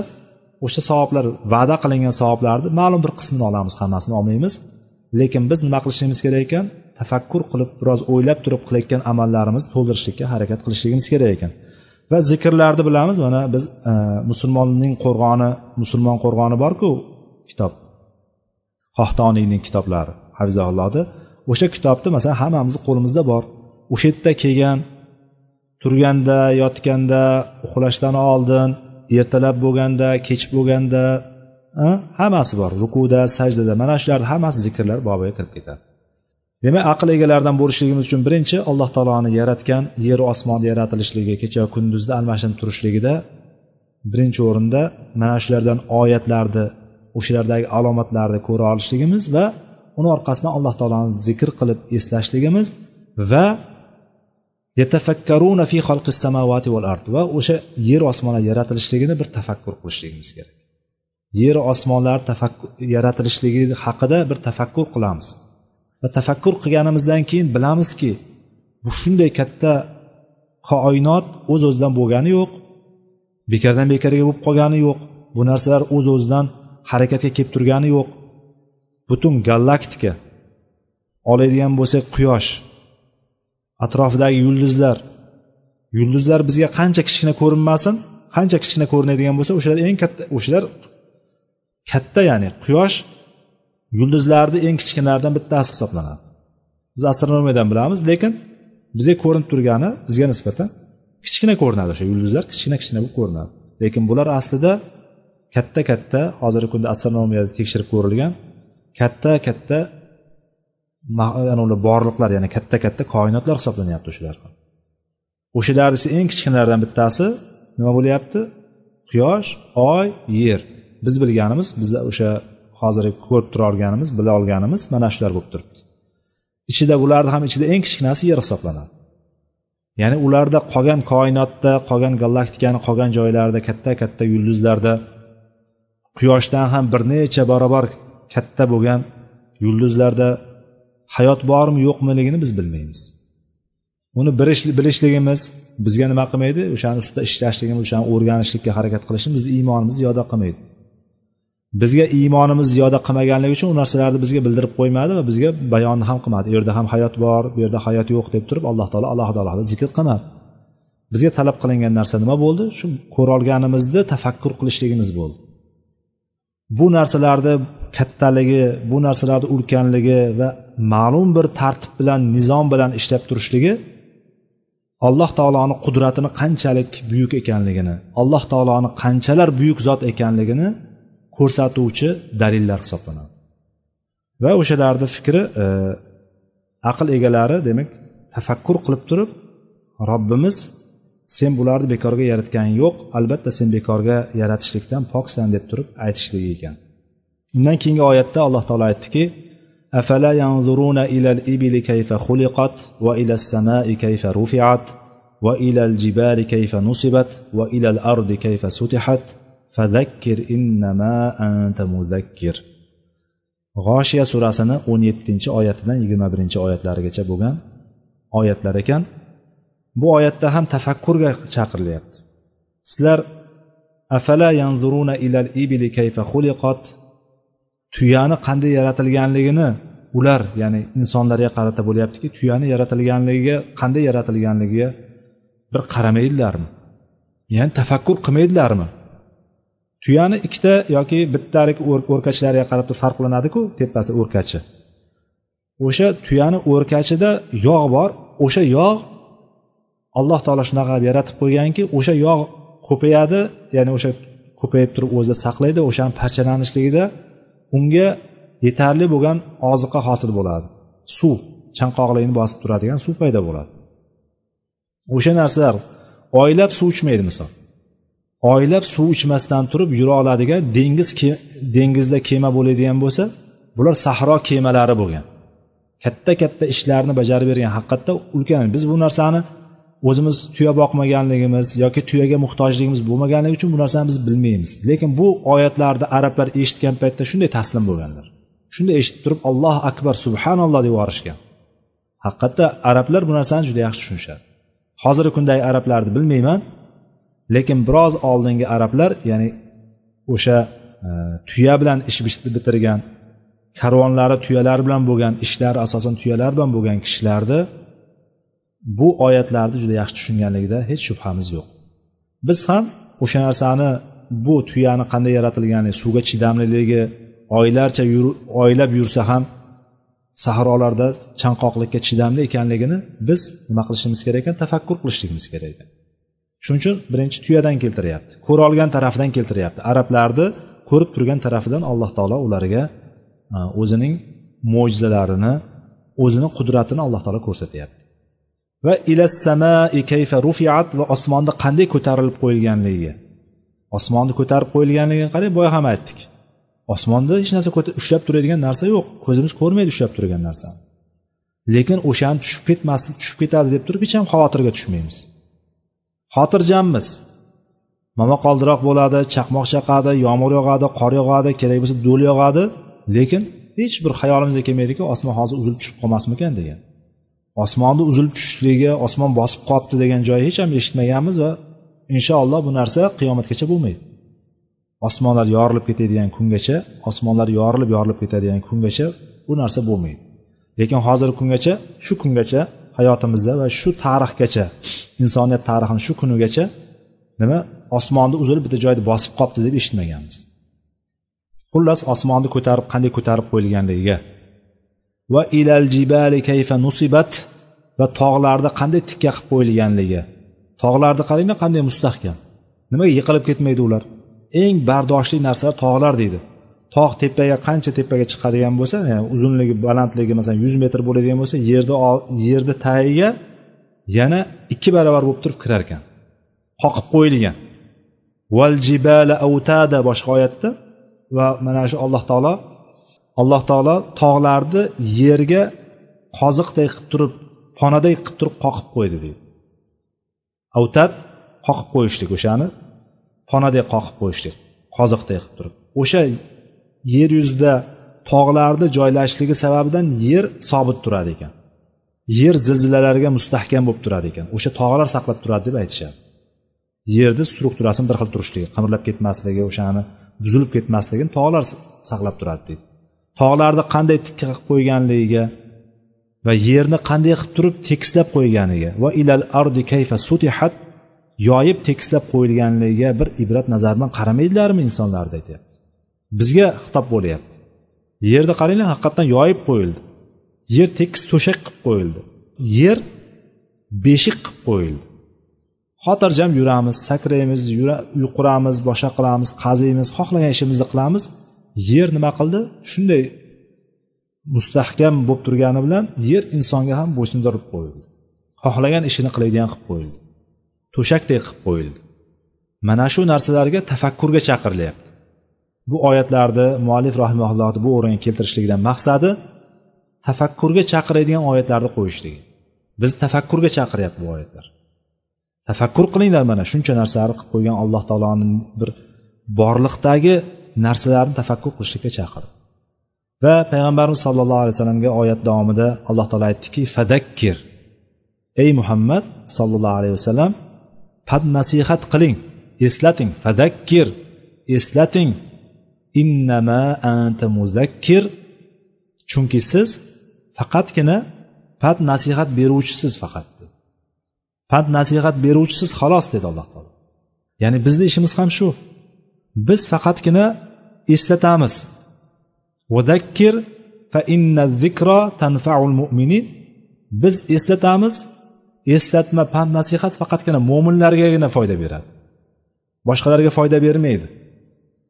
o'sha savoblar va'da qilingan savoblarni ma'lum bir qismini olamiz hammasini olmaymiz. Lekin biz nima qilishimiz kerak ekan? Tafakkur qilib biroz o'ylab turib qilayotgan amallarimizni to'ldirishlikka harakat qilishligimiz kerak ekan. Va zikrlarni bilamiz mana biz e, musulmonning qo'rg'oni musulmon qo'rg'oni borku kitob. Xohtoniyning kitoblari. Hafizaullohni o'sha kitobni masalan hammamizni qo'limizda bor. O'sha yerda kelgan turganda yotganda uxlashdan oldin ertalab bo'lganda kech bo'lganda hammasi bor. Rukuda sajdada mana shularni hammasi zikrlar bobiga kirib ketadi. Demak aql egalaridan bo'lishligimiz uchun birinchi alloh taoloni yaratgan yer osmonni yaratilishligi kecha kunduzda kunduzni almashinib turishligida birinchi o'rinda mana shulardan oyatlarni o'shalardagi alomatlarni ko'ra olishligimiz va uni orqasidan alloh taoloni zikr qilib eslashligimiz va yatafakkaruna fi xalqis samavati val ard va o'sha yer osmonlar yaratilishligini bir tafakkur qilishligimiz kerak. Yer osmonlar yaratilishligi haqida bir tafakkur qilamiz. Va tafakkur qilganimizdan keyin bilamizki bu shunday katta koinot o'z o'zidan bo'lgani yo'q bekardan bekarga bo'lib qolgani yo'q. Bu narsalar o'z o'zidan harakatga kelib turgani yo'q. Butun galaktika oladigan bo'lsak quyosh atrofidagi yulduzlar. Yulduzlar bizga qancha kichkina ko'rinmasin qancha kichkina ko'rinadigan bo'lsa o'shalar eng katta o'shalar katta ya'ni quyosh yulduzlarni eng kichkinalaridan bittasi hisoblanadi. Biz astronomiyadan bilamiz lekin bizga ko'rinib turgani bizga nisbatan kichkina ko'rinadi o'sha yulduzlar kichkina kichkina bo'lib ko'rinadi. Lekin bular aslida katta katta hozirgi kunda astronomiyada tekshirib ko'rilgan katta katta borliqlar ya'ni katta katta koinotlar hisoblanyapti o'shalar o'shalarni eng kichkinalardan bittasi nima bo'lyapti? Quyosh oy yer. Biz bilganimiz biza o'sha hozir ko'rib tura olganimiz bila olganimiz mana shular bo'lib turibdi. Ichida bularni ham ichida eng kichkinasi yer hisoblanadi. Ya'ni ularda qolgan koinotda qolgan galaktikani qolgan joylarida katta katta yulduzlarda quyoshdan ham bir necha barobar katta bo'lgan yulduzlarda hayot bormi yo'qmiligini biz bilmaymiz. Uni bilishligimiz bizga nima qilmaydi? O'shani ustida ishlashligimiz o'shani o'rganishlikka harakat qilishimiz bizni iymonimizni ziyoda qilmaydi. Bizga iymonimiz ziyoda qilmaganligi uchun u narsalarni bizga bildirib qo'ymadi va bizga bayonni ham qilmadi. U yerda ham hayot bor bu yerda hayot yo'q deb turib alloh taolo alohida alohida zikr qilmadi. Bizga talab qilingan narsa nima bo'ldi? Shu ko'rolganimizni tafakkur qilishligimiz bo'ldi. Bu narsalarni kattaligi bu narsalarni ulkanligi va ma'lum bir tartib bilan nizom bilan ishlab turishligi alloh taoloni qudratini qanchalik buyuk ekanligini alloh taoloni qanchalar buyuk zot ekanligini ko'rsatuvchi dalillar hisoblanadi. Va o'shalarni fikri e, aql egalari demak tafakkur qilib turib robbimiz sen bularni bekorga yaratganing yo'q albatta sen bekorga yaratishlikdan poksan deb turib aytishligi ekan undan keyingi oyatda alloh taolo aytdiki أفلا ينظرون إلى الإبل كيف خلقت وإلى السماء كيف رفعت وإلى الجبال كيف نصبت وإلى الأرض كيف سطحت فذكر إنما أنت مذكر g'oshiya surasini o'n yettinchi oyatidan yigirma birinchi oyatlarigacha bo'lgan oyatlar ekan Bu oyatda ham tafakkurga chaqirilyapti. Sizlar afala yanzuruna ilal ibili kayfa xuliqat tuyani qanday yaratilganligini ular ya'ni insonlarga qarata bo'lyaptiki tuyani yaratilganligiga qanday yaratilganligiga bir qaramaydilarmi? Ya'ni tafakkur qilmaydilarmi? Tuyani ikkita yoki bittalik o'rkachlariga qarab turib farqlanadiku tepasi o'rkachi. O'sha tuyani o'rkachida yog' bor o'sha yog' alloh taolo shunaqa qilib yaratib qo'yganki o'sha yog' ko'payadi ya'ni o'sha ko'payib turib o'zida saqlaydi o'shani parchalanishligida unga yetarli bo'lgan oziqa hosil bo'ladi. Suv chanqoqlikni bosib turadigan suv paydo bo'ladi. O'sha narsalar oylab suv ichmaydi misol. Oylab suv ichmasdan turib yura oladigan dengiz dengizda kema bo'ladigan bo'lsa bular sahro kemalari bo'lgan. Katta katta ishlarni bajarib bergan haqiqatda ulkan. Biz bu narsani o'zimiz tuya boqmaganligimiz yoki tuyaga muhtojligimiz bo'lmaganligi uchun bu narsani biz bilmaymiz. Lekin bu oyatlarni arablar eshitgan paytda shunday taslim bo'lganlar. Shunday eshitib turib allohu akbar subhanalloh deb yuborishgan haqiqatda arablar bu narsani juda yaxshi tushunishadi. Hozirgi kundagi arablarni bilmayman lekin biroz oldingi arablar ya'ni o'sha e, tuya bilan ish bitirgan karvonlari tuyalar bilan bo'lgan ishlari asosan tuyalar bilan bo'lgan kishilarni bu oyatlarni juda yaxshi tushunganligida hech shubhamiz yo'q. Biz ham o'sha narsani bu tuyani qanday yaratilgani suvga chidamliligi oylarcha yur, oylab yursa ham sahrolarda chanqoqlikka chidamli ekanligini biz nima qilishimiz kerak ekan? Tafakkur qilishligimiz kerak ekan. Shuning uchun birinchi tuyadan keltiryapti. Ko'ra olgan tarafidan keltiryapti. Arablarni ko'rib turgan tarafidan alloh taolo ularga e, o'zining mo'jizalarini o'zini qudratini alloh taolo ko'rsatyapti. Va ilassamai kayfa rufiat va osmonni qanday ko'tarilib qo'yilganligiga osmonni ko'tarib qo'yilganligini qarang boya ham aytdik. Osmonda hech narsa ushlab turadigan narsa yo'q. Ko'zimiz ko'rmaydi ushlab turgan narsani. Lekin o'shani tushib ketmaslik tushib ketadi deb turib hech ham xavotirga tushmaymiz. Xotirjammiz. Momaqoldiroq bo'ladi chaqmoq chaqadi yomg'ir yog'adi qor yog'adi kerak bo'lsa do'l yog'adi. Lekin hech bir xayolimizga kelmaydiki osmon hozir uzilib tushib qolmasmikan degan. Osmonni uzilib tushishligi osmon bosib qolibdi degan joyi hech ham eshitmaganmiz va inshaalloh bu narsa qiyomatgacha bo'lmaydi. Osmonlar yorilib ketadigan kungacha osmonlar yorilib yorilib ketadigan kungacha bu narsa bo'lmaydi. Lekin hozirgi kungacha shu kungacha hayotimizda va shu tarixgacha insoniyat tarixini shu kunigacha nima osmonni uzilib bitta joyda bosib qolibdi deb eshitmaganmiz. Xullas osmonni ko'tarib qanday ko'tarib qo'yilganligiga va ilal jibali kayfa nusibat va tog'larni qanday tikka qilib qo'yilganligi. Tog'larni qaranglar qanday mustahkam. Nimaga yiqilib ketmaydi ular? Eng bardoshli narsalar tog'lar deydi. Tog' tepaga qancha tepaga chiqadigan bo'lsa yani uzunligi balandligi masalan yuz metr bo'ladigan bo'lsa yerni yerni tagiga yana ikki barobar bo'lib turib kirar ekan. Qoqib qo'yilgan. Val jibala avtada boshqa oyatda va mana shu alloh taolo alloh taolo tog'larni yerga qoziqday qilib turib ponaday qilib turib qoqib qo'ydi deydi. Avtad qoqib qo'yishlik o'shani ponaday qoqib qo'yishlik qoziqday qilib turib. O'sha yer yuzida tog'larni joylashishligi sababidan yer sobit turadi ekan. Yer zilzilalarga mustahkam bo'lib turadi ekan. O'sha tog'lar saqlab turadi deb aytishadi. Yerni strukturasini bir xil turishligi qimirlab ketmasligi o'shani buzilib ketmasligini tog'lar saqlab turadi deydi. Tog'larni qanday tikka qilib qo'yganligiga va yerni qanday qilib turib tekislab qo'yganiga va ilal ardi kayfa sutihat yoyib tekislab qo'yilganligiga bir ibrat nazar bilan qaramaydilarmi insonlar aytyapti bizga xitob bo'lyapti. Yerni qaranglar haqiqatdan yoyib qo'yildi. Yer tekis to'shak qilib qo'yildi. Yer beshik qilib qo'yildi. Xotirjam yuramiz sakraymiz uyquramiz, boshqa qilamiz qaziymiz xohlagan ishimizni qilamiz. Yer nima qildi? Shunday mustahkam bo'lib turgani bilan yer insonga ham bo'ysundirib qo'yildi. Xohlagan ishini qiladigan qilib qo'yildi. To'shakdek qilib qo'yildi. Mana shu narsalarga tafakkurga chaqirilyapti bu oyatlarni muallif rahimaullohni bu o'ringa keltirishligidan maqsadi tafakkurga chaqiradigan oyatlarni qo'yishligi. Bizni tafakkurga chaqiryapti bu oyatlar. Tafakkur qilinglar mana shuncha narsalarni qilib qo'ygan alloh taoloni bir borliqdagi narsalarni tafakkur qilishlikka chaqirdi. Va payg'ambarimiz sollallohu alayhi vasallamga oyat davomida alloh taolo aytdiki fadakkir ey muhammad sollallohu alayhi vasallam pad nasihat qiling eslating fadakkir eslating. Innama anta muzakkir. Chunki siz faqatgina pand nasihat beruvchisiz faqat. Pand nasihat beruvchisiz xolos dedi alloh taolo. Ya'ni bizni ishimiz ham shu. Biz faqatgina eslatamiz. Vadakkir fa inna zikro tanfaul mu'minin. Biz eslatamiz eslatma pand nasihat faqatgina mo'minlargagina foyda beradi. Boshqalarga foyda bermaydi.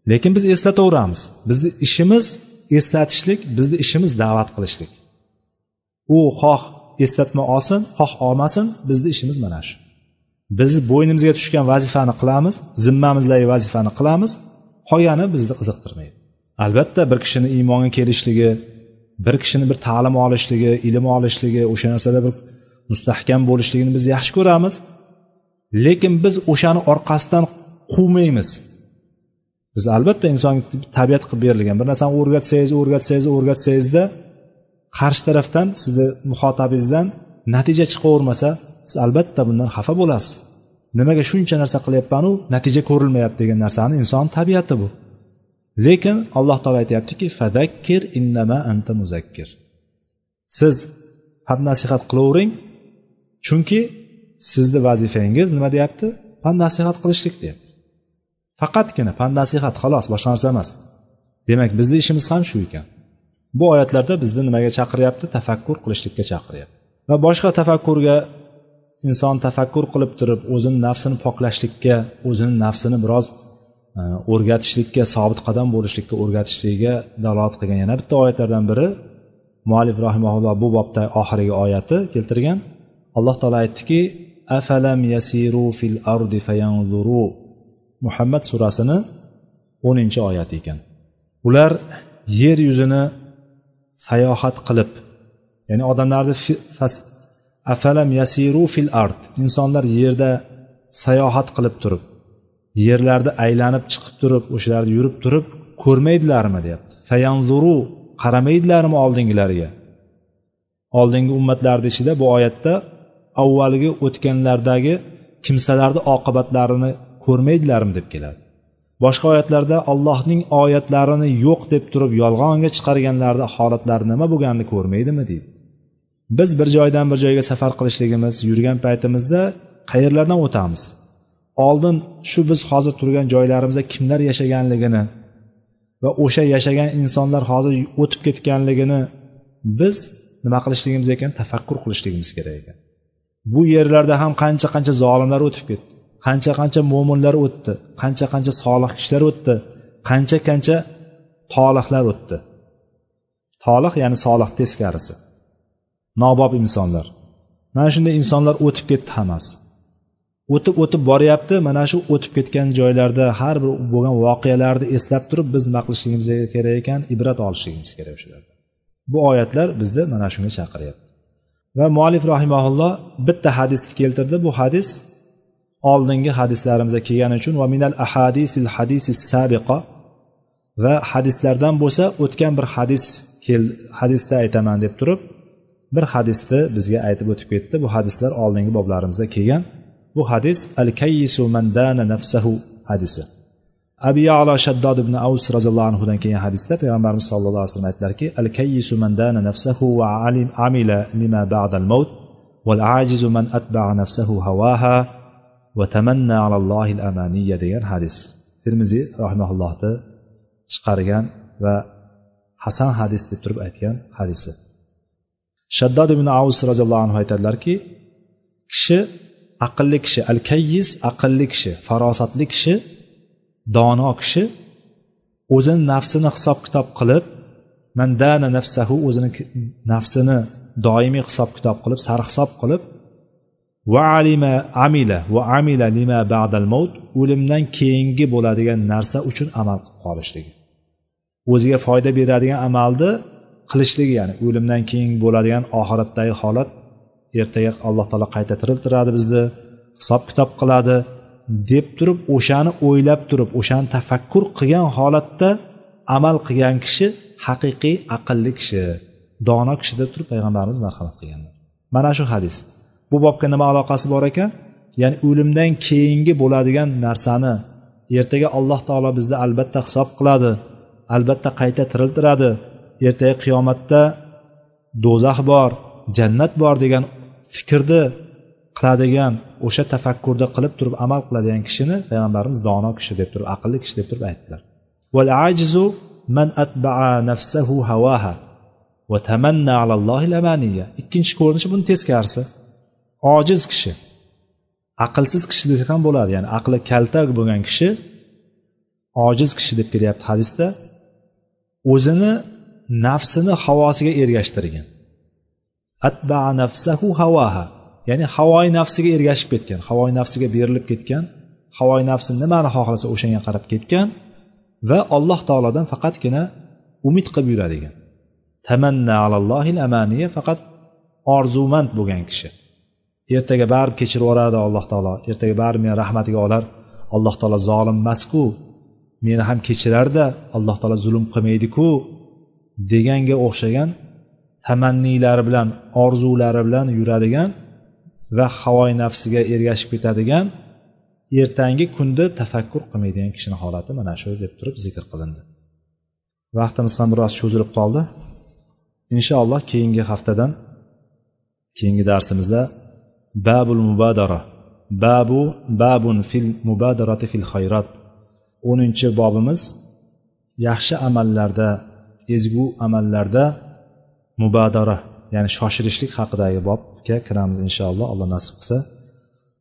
Lekin biz eslataveramiz. Bizni ishimiz eslatishlik bizni ishimiz da'vat qilishlik. U xoh eslatma olsin xoh olmasin bizni ishimiz mana shu. Biz bo'ynimizga tushgan vazifani qilamiz zimmamizdagi vazifani qilamiz. Qolgani bizni qiziqtirmaydi. Albatta bir kishini iymonga kelishligi bir kishini bir ta'lim olishligi ilm olishligi o'sha narsada bir mustahkam bo'lishligini biz yaxshi ko'ramiz. Lekin biz o'shani orqasidan quvmaymiz. Biz albatta insonga tabiat qilib berilgan bir narsani o'rgatsangiz o'rgatsangiz o'rgatsangizda qarshi tarafdan sizni muhotabingizdan natija chiqavermasa siz albatta bundan xafa bo'lasiz. Nimaga shuncha narsa qilyapmanu? Natija ko'rilmayapti degan narsani inson tabiati bu. Lekin alloh taolo aytyaptiki fadakkir innama anta muzakkir. Siz pand nasihat qilavering chunki sizni vazifangiz nima deyapti? Pand nasihat qilishlik deyapti. Faqatgina pand nasihat xolos boshqa narsa emas. Demak bizni ishimiz ham shu ekan. Bu oyatlarda bizni nimaga chaqiryapti? Tafakkur qilishlikka chaqiryapti. Va boshqa tafakkurga inson tafakkur qilib turib o'zini nafsini poklashlikka o'zini nafsini biroz e, o'rgatishlikka sobit qadam bo'lishlikka o'rgatishligiga dalolat qilgan. Yana bitta oyatlardan biri muallif rahimaulloh bu bobda oxirgi oyati keltirgan. Alloh taolo aytdiki afalam yasiru fil ardi fayanzuru. Muhammad surasini o'ninchi oyati ekan. Ular yer yuzini sayohat qilib ya'ni odamlarni afalam yasiru fil ard. Insonlar yerda sayohat qilib turib yerlarda aylanib chiqib turib o'shalarda yurib turib ko'rmaydilarmi deyapti. Fayanzuru qaramaydilarmi oldingilariga? Oldingi ummatlarni ichida bu oyatda avvalgi o'tganlardagi kimsalarni oqibatlarini ko'rmaydilarmi deb keladi. Boshqa oyatlarda allohning oyatlarini yo'q deb turib yolg'onga chiqarganlarni holatlari nima bo'lganini ko'rmaydimi deydi. Biz bir joydan bir joyga safar qilishligimiz yurgan paytimizda qayerlardan o'tamiz? Oldin shu biz hozir turgan joylarimizda kimlar yashaganligini va o'sha yashagan insonlar hozir o'tib ketganligini biz nima qilishligimiz ekan? Tafakkur qilishligimiz kerak ekan. Bu yerlarda ham qancha qancha zolimlar o'tib ketdi qancha qancha mo'minlar o'tdi qancha qancha solih kishilar o'tdi qancha qancha tolihlar o'tdi. Tolih ya'ni solih teskarisi. Nobob insonlar. Mana shunday insonlar o'tib ketdi hammasi. O'tib o'tib boryapti mana shu o'tib ketgan joylarda har bir bo'lgan voqealarni eslab turib biz nima qilishligimiz kerak ekan ibrat olishligimiz kerak o'shalarda bu oyatlar bizni mana shunga chaqiryapti. Va muallif rahimaulloh bitta hadisni keltirdi. Bu hadis oldingi hadislarimizda kelgani uchun va minal ahadisil hadisis sabiqa va hadislardan bo'lsa o'tgan bir hadis kel hadisda aytaman deb turib bir hadisni bizga aytib o'tib ketdi. Bu hadislar oldingi boblarimizda kelgan. Bu hadis al kayyisu mandana nafsahu hadisi. Abi yalo shaddod ibn avs roziyallohu anhudan kelgan hadisda payg'ambarimiz sallallohu alayhi vasallam aytdilarki al kayyisu mandana nafsahu va alim amila lima ba'dal maut val ajizu man atba'a nafsahu hawaha va tamanna alallohil amaniya degan hadis. Termiziy rahimaullohni chiqargan va hasan hadis deb turib aytgan hadisi. Shaddod ibn avs roziyallohu anhu aytadilarki kishi aqlli kishi al kayyiz aqlli kishi farosatli kishi dono kishi o'zini nafsini hisob kitob qilib mandana nafsahu o'zini nafsini doimiy hisob kitob qilib sarhisob qilib va alima amila va amila lima ba'dal maut o'limdan keyingi bo'ladigan narsa uchun amal qilib qolishligi o'ziga foyda beradigan amalni qilishligi ya'ni o'limdan keyin bo'ladigan oxiratdagi holat ertaga alloh taolo qayta tiriltiradi bizni hisob kitob qiladi deb turib o'shani o'ylab turib o'shani tafakkur qilgan holatda amal qilgan kishi haqiqiy aqlli kishi dono kishi deb turib payg'ambarimiz marhamat qilganlar. Mana shu hadis. Bu bobga nima aloqasi bor ekan? Ya'ni o'limdan keyingi bo'ladigan narsani ertaga alloh taolo bizni albatta hisob qiladi albatta qayta tiriltiradi ertaga qiyomatda do'zax bor jannat bor degan fikrni qiladigan o'sha tafakkurda qilib turib amal qiladigan kishini payg'ambarimiz dono kishi deb turib aqlli kishi deb turib aytdilar. Val ajizu man atba'a nafsahu hawaha va tamanna alallohi amaniya ikkinchi ko'rinishi buni teskarisi. Ojiz kishi aqlsiz kishi desak ham bo'ladi. Ya'ni aqli kalta bo'lgan kishi ojiz kishi deb kelyapti hadisda. O'zini nafsini havosiga ergashtirgan. Atba nafsahu havaha ya'ni havoyi nafsiga ergashib ketgan havoyi nafsiga berilib ketgan havoyi nafsi nimani xohlasa o'shanga qarab ketgan va alloh taolodan faqatgina umid qilib yuradigan. Tamanna alallohil amaniya faqat orzumand bo'lgan kishi. Ertaga baribir kechirib yuboradi alloh taolo. Ertaga baribir meni rahmatiga olar. Alloh taolo zolim emasku meni ham kechirarda. Alloh taolo zulm qilmaydiku. Deganga o'xshagan tamanniylari bilan orzulari bilan yuradigan va havoyi nafsiga ergashib ketadigan ertangi kunda tafakkur qilmaydigan kishini holati mana shu deb turib zikr qilindi. Vaqtimiz ham biroz cho'zilib qoldi. Inshaalloh keyingi haftadan keyingi darsimizda babul mubadara babu babun fil mubadarati fil xayrat. O'ninchi bobimiz yaxshi amallarda ezgu amallarda mubadara ya'ni shoshilishlik haqidagi bobga kiramiz inshaalloh alloh nasib qilsa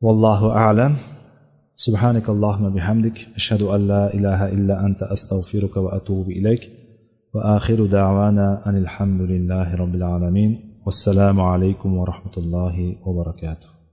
vallohu alam سبحانك اللهم بحمدك أشهد أن لا إله إلا أنت أستغفرك وأتوب إليك وآخر دعوانا أن الحمد لله رب العالمين والسلام عليكم ورحمة الله وبركاته